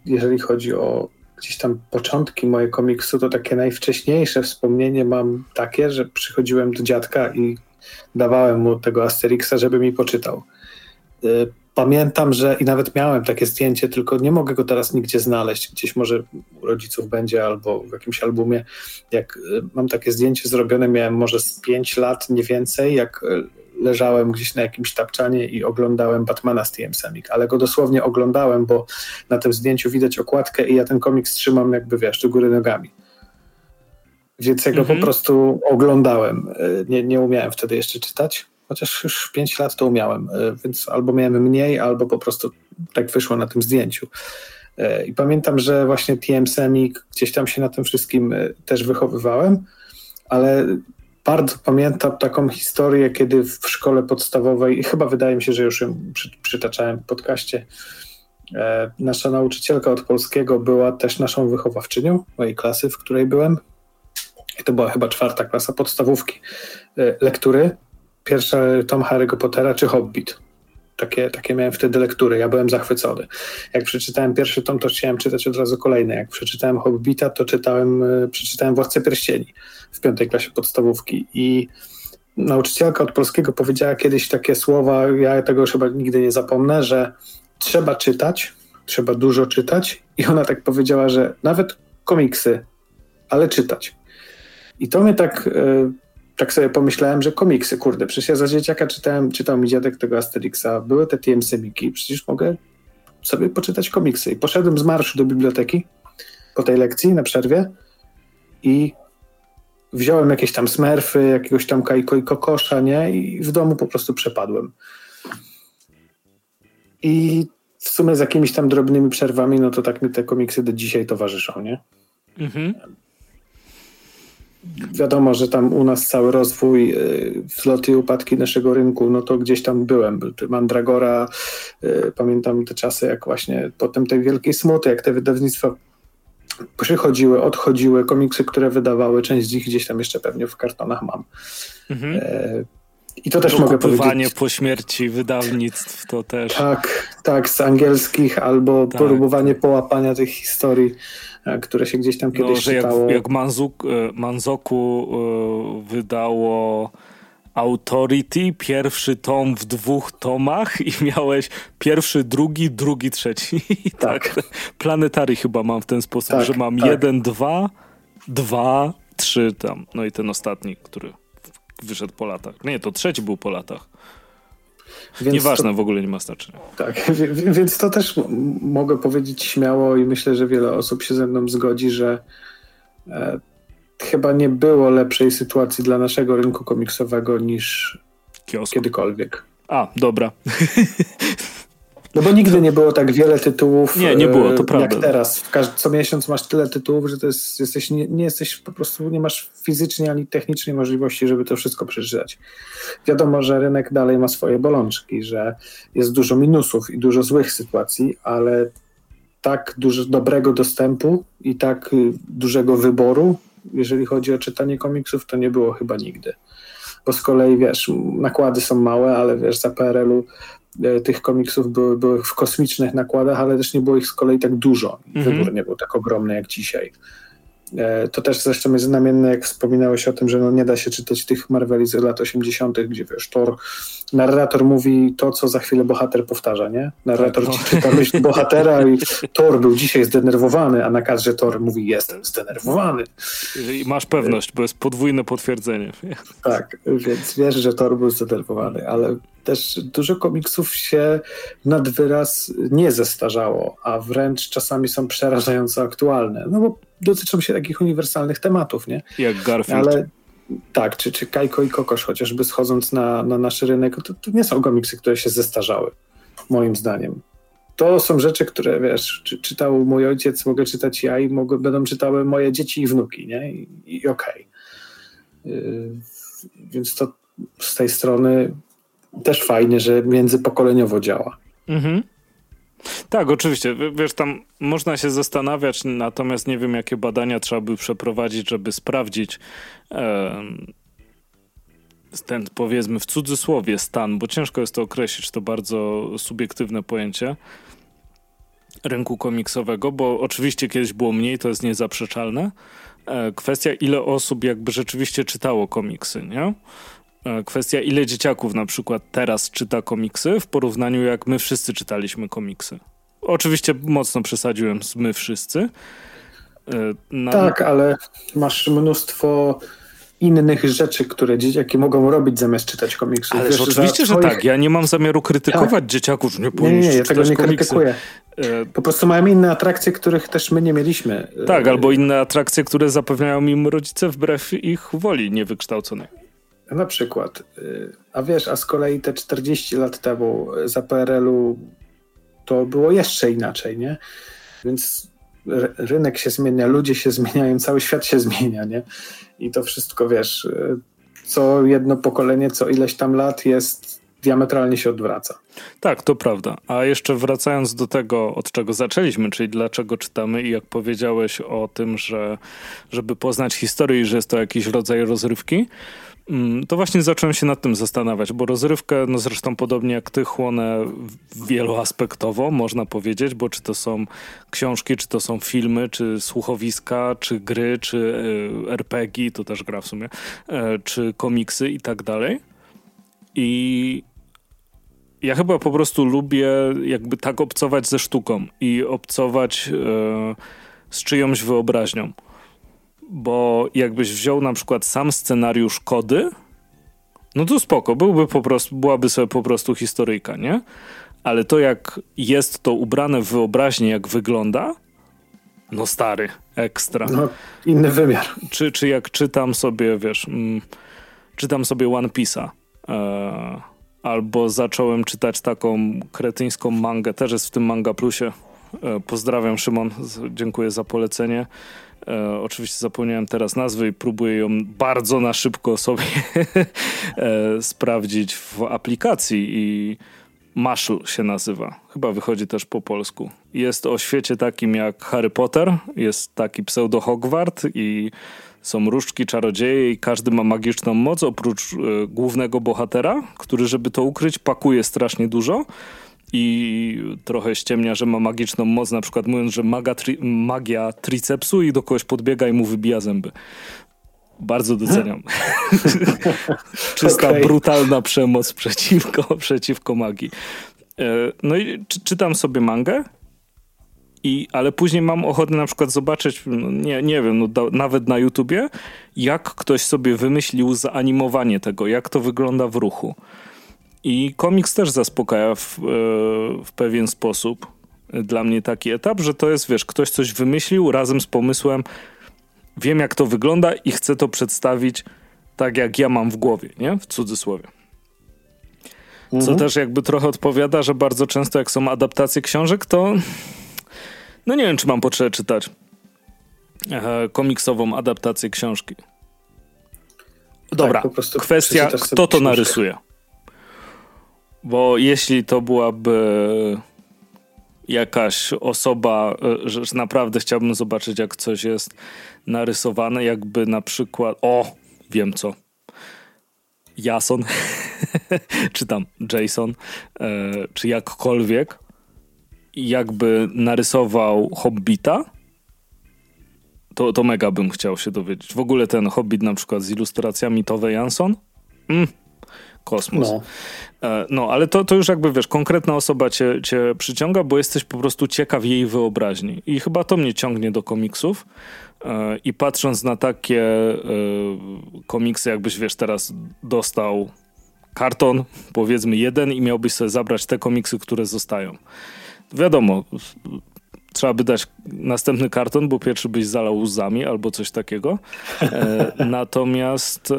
jeżeli chodzi o gdzieś tam początki mojego komiksu, to takie najwcześniejsze wspomnienie mam takie, że przychodziłem do dziadka i dawałem mu tego Asterixa, żeby mi poczytał. Y, pamiętam, że i nawet miałem takie zdjęcie, tylko nie mogę go teraz nigdzie znaleźć. Gdzieś może u rodziców będzie albo w jakimś albumie. Jak y, mam takie zdjęcie zrobione, miałem może z 5 lat, nie więcej, jak y, leżałem gdzieś na jakimś tapczanie i oglądałem Batmana z TM Semik, ale go dosłownie oglądałem, bo na tym zdjęciu widać okładkę i ja ten komiks trzymam jakby, wiesz, do góry nogami. Więc ja go mhm. po prostu oglądałem. E, nie, nie umiałem wtedy jeszcze czytać, chociaż już 5 lat to umiałem, e, więc albo miałem mniej, albo po prostu tak wyszło na tym zdjęciu. I pamiętam, że właśnie TM Semik, gdzieś tam się na tym wszystkim też wychowywałem, ale bardzo pamiętam taką historię, kiedy w szkole podstawowej, i chyba wydaje mi się, że już ją przy, przytaczałem w podcaście, e, nasza nauczycielka od polskiego była też naszą wychowawczynią mojej klasy, w której byłem. I to była chyba czwarta klasa podstawówki. E, lektury. Pierwsza tom Harry'ego Pottera czy Hobbit. Takie, takie miałem wtedy lektury, ja byłem zachwycony. Jak przeczytałem pierwszy tom, to chciałem czytać od razu kolejny. Jak przeczytałem Hobbita, to czytałem, e, przeczytałem Władcę Pierścieni w piątej klasie podstawówki i nauczycielka od polskiego powiedziała kiedyś takie słowa, ja tego już chyba nigdy nie zapomnę, że trzeba czytać, trzeba dużo czytać i ona tak powiedziała, że nawet komiksy, ale czytać. I to mnie tak, e, tak sobie pomyślałem, że komiksy, kurde, przecież ja za dzieciaka czytałem, czytał mi dziadek tego Asterixa, były te TM Semiki, przecież mogę sobie poczytać komiksy. I poszedłem z marszu do biblioteki po tej lekcji na przerwie i wziąłem jakieś tam smerfy, jakiegoś tam kajko i kokosza, nie? I w domu po prostu przepadłem. I w sumie z jakimiś tam drobnymi przerwami, no to tak mi te komiksy do dzisiaj towarzyszą, nie? Mhm. Wiadomo, że tam u nas cały rozwój, y, wzloty i upadki naszego rynku, no to gdzieś tam byłem. Mandragora, y, pamiętam te czasy, jak właśnie potem tej wielkiej smuty, jak te wydawnictwa przychodziły, odchodziły, komiksy, które wydawały, część z nich gdzieś tam jeszcze pewnie w kartonach mam. Mhm. E, I to też mogę powiedzieć. po śmierci wydawnictw to też. Tak, tak, z angielskich albo tak. próbowanie połapania tych historii, e, które się gdzieś tam no, kiedyś no, że czytało. Jak, jak e, Manzoku wydało Authority, pierwszy tom w dwóch tomach i miałeś pierwszy, drugi, drugi, trzeci. tak. tak. Planetary chyba mam w ten sposób, tak, że mam tak. jeden, dwa, dwa, trzy tam. No i ten ostatni, który wyszedł po latach. Nie, to trzeci był po latach. Więc Nieważne, to, w ogóle nie ma znaczenia. Tak, więc to też mogę powiedzieć śmiało i myślę, że wiele osób się ze mną zgodzi, że e, chyba nie było lepszej sytuacji dla naszego rynku komiksowego niż Kiosk. kiedykolwiek. A, dobra. No bo nigdy nie było tak wiele tytułów. Nie, nie było, to e, prawda. Jak teraz. Co miesiąc masz tyle tytułów, że to jest, jesteś, nie, nie, jesteś po prostu, nie masz fizycznie ani technicznej możliwości, żeby to wszystko przeczytać. Wiadomo, że rynek dalej ma swoje bolączki, że jest dużo minusów i dużo złych sytuacji, ale tak dużo dobrego dostępu i tak y, dużego wyboru jeżeli chodzi o czytanie komiksów, to nie było chyba nigdy. Bo z kolei, wiesz, nakłady są małe, ale wiesz, za PRL-u tych komiksów były, były w kosmicznych nakładach, ale też nie było ich z kolei tak dużo. Mhm. Wybór nie był tak ogromny jak dzisiaj. E, to też zresztą jest znamienne, jak wspominałeś o tym, że no nie da się czytać tych Marveli z lat 80., gdzie wiesz, Thor, narrator mówi to, co za chwilę bohater powtarza, nie? Narrator tak, no. czyta myśl bohatera i Thor był dzisiaj zdenerwowany, a na kadrze Thor mówi jestem zdenerwowany. I masz pewność, bo jest podwójne potwierdzenie. Tak, więc wiesz, że Thor był zdenerwowany, ale też dużo komiksów się nad wyraz nie zestarzało, a wręcz czasami są przerażająco aktualne, no bo dotyczą się takich uniwersalnych tematów, nie? Jak Garfield. Ale tak, czy, czy Kajko i Kokosz, chociażby schodząc na, na nasz rynek, to, to nie są komiksy, które się zestarzały, moim zdaniem. To są rzeczy, które, wiesz, czy, czytał mój ojciec, mogę czytać ja i mogę, będą czytały moje dzieci i wnuki, nie? I, i okej. Okay. Yy, więc to z tej strony też fajnie, że międzypokoleniowo działa. Mhm. Tak, oczywiście. Wiesz, tam można się zastanawiać, natomiast nie wiem, jakie badania trzeba by przeprowadzić, żeby sprawdzić e, ten, powiedzmy, w cudzysłowie stan, bo ciężko jest to określić, to bardzo subiektywne pojęcie rynku komiksowego, bo oczywiście kiedyś było mniej, to jest niezaprzeczalne. E, kwestia, ile osób jakby rzeczywiście czytało komiksy, nie? Kwestia, ile dzieciaków na przykład teraz czyta komiksy w porównaniu jak my wszyscy czytaliśmy komiksy. Oczywiście mocno przesadziłem z my wszyscy. E, na... Tak, ale masz mnóstwo innych rzeczy, które dzieciaki mogą robić zamiast czytać komiksy. Ale oczywiście, twoich... że tak. Ja nie mam zamiaru krytykować tak. dzieciaków, że nie powinni Nie, nie, ja tego nie komiksy. krytykuję. E, po prostu mają inne atrakcje, których też my nie mieliśmy. Tak, albo inne atrakcje, które zapewniają im rodzice wbrew ich woli niewykształconej. Na przykład. Y, a wiesz, a z kolei te 40 lat temu za PRL-u to było jeszcze inaczej, nie? Więc rynek się zmienia, ludzie się zmieniają, cały świat się zmienia, nie? I to wszystko, wiesz, y, co jedno pokolenie, co ileś tam lat jest diametralnie się odwraca. Tak, to prawda. A jeszcze wracając do tego, od czego zaczęliśmy, czyli dlaczego czytamy i jak powiedziałeś o tym, że żeby poznać historię i że jest to jakiś rodzaj rozrywki, to właśnie zacząłem się nad tym zastanawiać, bo rozrywkę, no zresztą podobnie jak ty, chłonę wieloaspektowo, można powiedzieć, bo czy to są książki, czy to są filmy, czy słuchowiska, czy gry, czy y, RPG, to też gra w sumie, e, czy komiksy i tak dalej. I ja chyba po prostu lubię jakby tak obcować ze sztuką i obcować e, z czyjąś wyobraźnią. Bo jakbyś wziął na przykład sam scenariusz kody, no to spoko, byłby po prostu, byłaby sobie po prostu historyjka, nie? Ale to jak jest to ubrane w wyobraźnię, jak wygląda, no stary, ekstra. No, inny wymiar. Czy, czy jak czytam sobie, wiesz, mm, czytam sobie One Piece'a, e, albo zacząłem czytać taką kretyńską mangę, też jest w tym Manga Plusie. E, pozdrawiam Szymon, dziękuję za polecenie. E, oczywiście zapomniałem teraz nazwy i próbuję ją bardzo na szybko sobie e, sprawdzić w aplikacji i Maszu się nazywa. Chyba wychodzi też po polsku. Jest o świecie takim jak Harry Potter, jest taki pseudo Hogwart i są różdżki, czarodzieje i każdy ma magiczną moc, oprócz y, głównego bohatera, który, żeby to ukryć, pakuje strasznie dużo i trochę ściemnia, że ma magiczną moc, na przykład mówiąc, że maga tri magia tricepsu i do kogoś podbiega i mu wybija zęby. Bardzo doceniam. Czysta, okay. brutalna przemoc przeciwko, przeciwko magii. E, no i czy, czytam sobie mangę i, ale później mam ochotę na przykład zobaczyć, no nie, nie wiem, no, nawet na YouTubie, jak ktoś sobie wymyślił zaanimowanie tego, jak to wygląda w ruchu. I komiks też zaspokaja w, e, w pewien sposób dla mnie taki etap, że to jest, wiesz, ktoś coś wymyślił razem z pomysłem, wiem jak to wygląda i chcę to przedstawić tak, jak ja mam w głowie, nie? W cudzysłowie. Co mhm. też jakby trochę odpowiada, że bardzo często jak są adaptacje książek, to no nie wiem, czy mam potrzebę czytać e, komiksową adaptację książki. Dobra, tak, kwestia, kto to narysuje. Bo jeśli to byłaby jakaś osoba, e, że naprawdę chciałbym zobaczyć, jak coś jest narysowane, jakby na przykład, o, wiem co, Jason, czy tam Jason, e, czy jakkolwiek, jakby narysował Hobbita, to, to mega bym chciał się dowiedzieć. W ogóle ten Hobbit na przykład z ilustracjami Tove Jansson, mm, kosmos. No. E, no, ale to, to już jakby, wiesz, konkretna osoba cię, cię przyciąga, bo jesteś po prostu ciekaw jej wyobraźni. I chyba to mnie ciągnie do komiksów. E, I patrząc na takie e, komiksy, jakbyś, wiesz, teraz dostał karton, powiedzmy jeden i miałbyś sobie zabrać te komiksy, które zostają wiadomo, trzeba by dać następny karton, bo pierwszy byś zalał łzami albo coś takiego. E, natomiast e,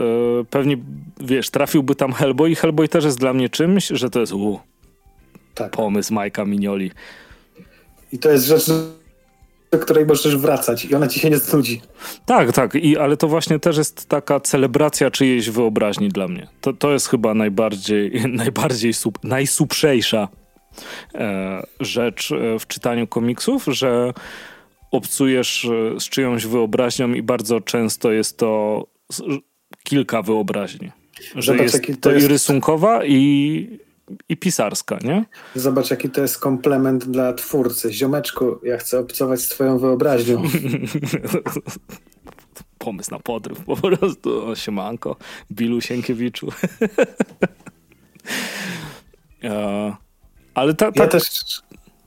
pewnie, wiesz, trafiłby tam Hellboy i Hellboy też jest dla mnie czymś, że to jest u, tak. pomysł Majka Minioli. I to jest rzecz, do której możesz wracać i ona ci się nie znudzi. Tak, tak, I, ale to właśnie też jest taka celebracja czyjejś wyobraźni dla mnie. To, to jest chyba najbardziej, najbardziej sub, najsuprzejsza rzecz e, w czytaniu komiksów, że obcujesz e, z czyjąś wyobraźnią i bardzo często jest to kilka wyobraźni. Że Zobacz, jest to, jest... i rysunkowa i, i pisarska, nie? Zobacz, jaki to jest komplement dla twórcy. Ziomeczku, ja chcę obcować z twoją wyobraźnią. Pomysł na podryw po prostu. O, siemanko, Bilu Sienkiewiczu. Ale ta, ta... Ja też...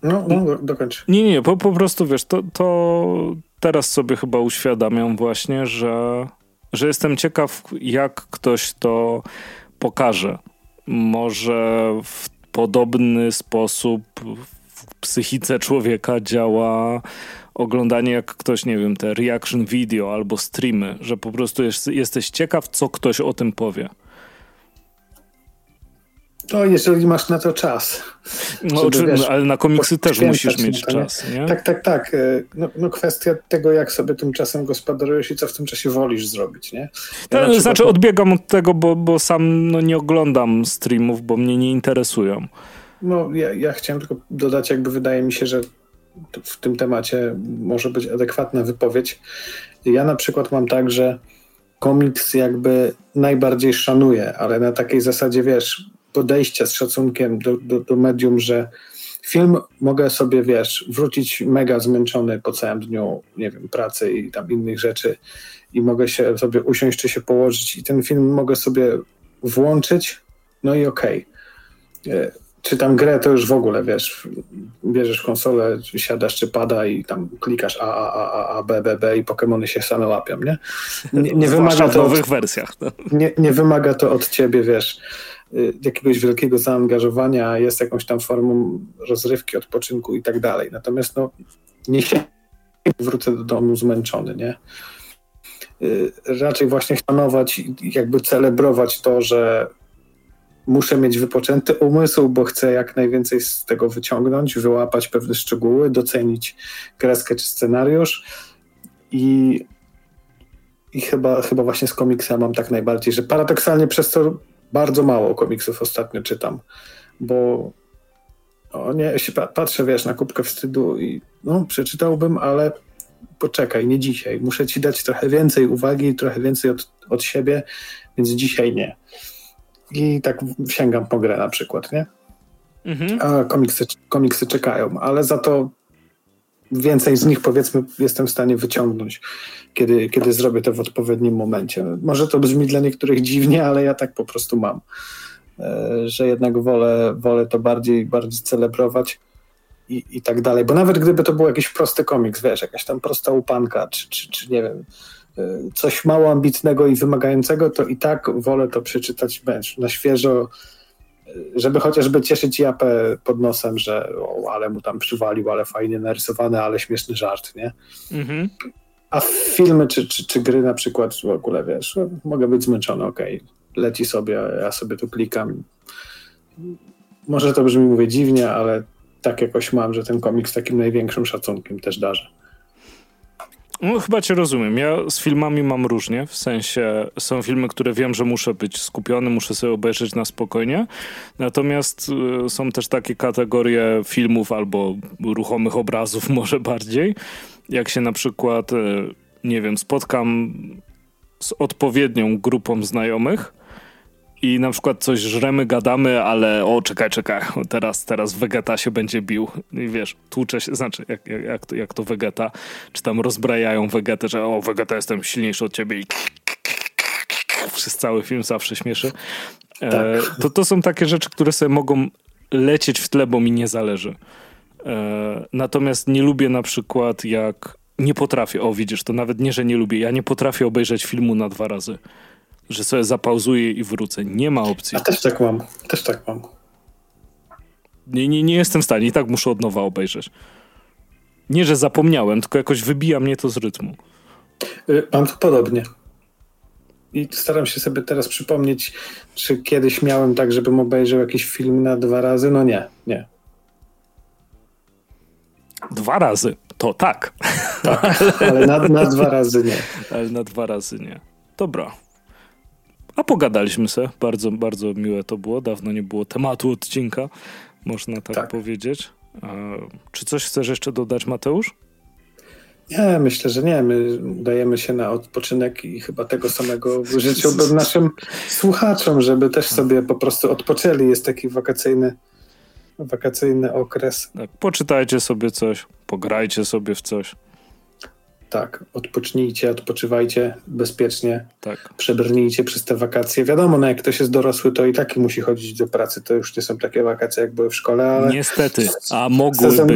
No, no dokończ. Nie, nie, po, po prostu wiesz, to, to teraz sobie chyba uświadamiam właśnie, że, że jestem ciekaw, jak ktoś to pokaże. Może w podobny sposób w psychice człowieka działa oglądanie, jak ktoś, nie wiem, te reaction video albo streamy, że po prostu jest, jesteś ciekaw, co ktoś o tym powie. No, jeżeli masz na to czas. No, żeby, wiesz, ale na komiksy też musisz mieć to, czas, nie? Tak, tak, tak. E, no, no, kwestia tego, jak sobie tym czasem gospodarujesz i co w tym czasie wolisz zrobić, nie? Ja to, znaczy, odbiegam od tego, bo, bo sam no, nie oglądam streamów, bo mnie nie interesują. No, ja, ja chciałem tylko dodać, jakby wydaje mi się, że w tym temacie może być adekwatna wypowiedź. Ja na przykład mam tak, że komiks jakby najbardziej szanuję, ale na takiej zasadzie, wiesz, podejścia z szacunkiem do, do, do medium, że film mogę sobie, wiesz, wrócić mega zmęczony po całym dniu, nie wiem, pracy i tam innych rzeczy i mogę się sobie usiąść czy się położyć i ten film mogę sobie włączyć, no i okej. Okay czy tam grę, to już w ogóle, wiesz, bierzesz konsolę, siadasz czy pada i tam klikasz A, A, A, A, B, B, B i Pokémony się same łapią, nie? Nie, nie wymaga to w nowych od, wersjach. No. Nie, nie wymaga to od ciebie, wiesz, jakiegoś wielkiego zaangażowania, jest jakąś tam formą rozrywki, odpoczynku i tak dalej. Natomiast no, nie wrócę do domu zmęczony, nie? Y, raczej właśnie szanować jakby celebrować to, że muszę mieć wypoczęty umysł, bo chcę jak najwięcej z tego wyciągnąć, wyłapać pewne szczegóły, docenić kreskę czy scenariusz i, i chyba, chyba właśnie z komiksem mam tak najbardziej, że paradoksalnie przez to bardzo mało komiksów ostatnio czytam, bo o nie, się patrzę, wiesz, na kubkę wstydu i no, przeczytałbym, ale poczekaj, nie dzisiaj. Muszę ci dać trochę więcej uwagi, trochę więcej od, od siebie, więc dzisiaj nie i tak sięgam po grę na przykład, nie? Mhm. A komiksy, komiksy czekają, ale za to więcej z nich powiedzmy jestem w stanie wyciągnąć, kiedy, kiedy zrobię to w odpowiednim momencie. Może to brzmi dla niektórych dziwnie, ale ja tak po prostu mam, e, że jednak wolę, wolę to bardziej, bardziej celebrować i, i tak dalej, bo nawet gdyby to był jakiś prosty komiks, wiesz, jakaś tam prosta upanka, czy, czy, czy nie wiem, Y, coś mało ambitnego i wymagającego, to i tak wolę to przeczytać na świeżo, żeby chociażby cieszyć japę pod nosem, że o, ale mu tam przywalił, ale fajnie narysowane, ale śmieszny żart, nie? Mhm. A filmy czy, czy, czy, gry na przykład w ogóle, wiesz, no, mogę być zmęczony, okej, okay. leci sobie, ja sobie tu klikam. Może to brzmi, mówię, dziwnie, ale tak jakoś mam, że ten komiks takim największym szacunkiem też darzę. No, chyba cię rozumiem. Ja z filmami mam różnie, w sensie są filmy, które wiem, że muszę być skupiony, muszę sobie obejrzeć na spokojnie. Natomiast y, są też takie kategorie filmów albo ruchomych obrazów może bardziej. Jak się na przykład, y, nie wiem, spotkam z odpowiednią grupą znajomych, i na przykład coś żremy, gadamy, ale o, czekaj, czekaj, teraz, teraz Vegeta się będzie bił i wiesz, tłucze się, znaczy jak, jak, jak, to, jak to Vegeta, czy tam rozbrajają Vegetę, że o, Vegeta jestem silniejszy od ciebie i przez cały film zawsze śmieszy. E, tak. to, to są takie rzeczy, które sobie mogą lecieć w tle, bo mi nie zależy. E, natomiast nie lubię na przykład jak nie potrafię, o widzisz, to nawet nie, że nie lubię, ja nie potrafię obejrzeć filmu na dwa razy że sobie zapauzuję i wrócę. Nie ma opcji. A też tak mam. Też tak mam. Nie, nie, nie jestem w stanie. I tak muszę od nowa obejrzeć. Nie, że zapomniałem, tylko jakoś wybija mnie to z rytmu. Y, mam to podobnie. I staram się sobie teraz przypomnieć, czy kiedyś miałem tak, żebym obejrzał jakiś film na dwa razy. No nie, nie. Dwa razy, to tak. Tak, ale na, na dwa razy nie. Ale na dwa razy nie. Dobra. A pogadaliśmy se. Bardzo, bardzo miłe to było. Dawno nie było tematu odcinka, można tak, tak. powiedzieć. czy coś chcesz jeszcze dodać, Mateusz? Nie, myślę, że nie. My dajemy się na odpoczynek i chyba tego samego życzyłbym naszym słuchaczom, żeby też sobie po prostu odpoczęli. Jest taki wakacyjny, wakacyjny okres. Tak, poczytajcie sobie coś, pograjcie sobie w coś. Tak, odpocznijcie, odpoczywajcie bezpiecznie. Tak. Przebrnijcie przez te wakacje. Wiadomo, no jak ktoś jest dorosły, to i tak musi chodzić do pracy. To już nie są takie wakacje, jak były w szkole, ale... Niestety, a mogłyby. Sezon,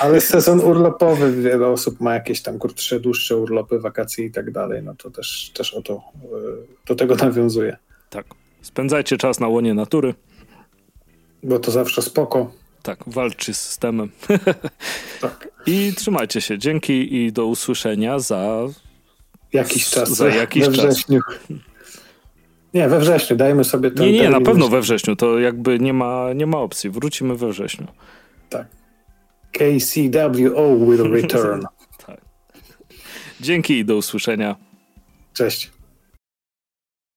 ale sezon urlopowy, wiele osób ma jakieś tam krótsze, dłuższe urlopy, wakacje i tak dalej. No to też, też o to, e, do tego nawiązuje. Tak. Spędzajcie czas na łonie natury. Bo to zawsze spoko. Tak, walczy z systemem. Tak. I trzymajcie się. Dzięki i do usłyszenia za jakiś czas. Za jakiś czas. Nie, we wrześniu, dajmy sobie ten Nie, nie, na pewno we wrześniu, to jakby nie ma, nie ma opcji, wrócimy we wrześniu. Tak. KCWO will return. tak. Dzięki i do usłyszenia. Cześć.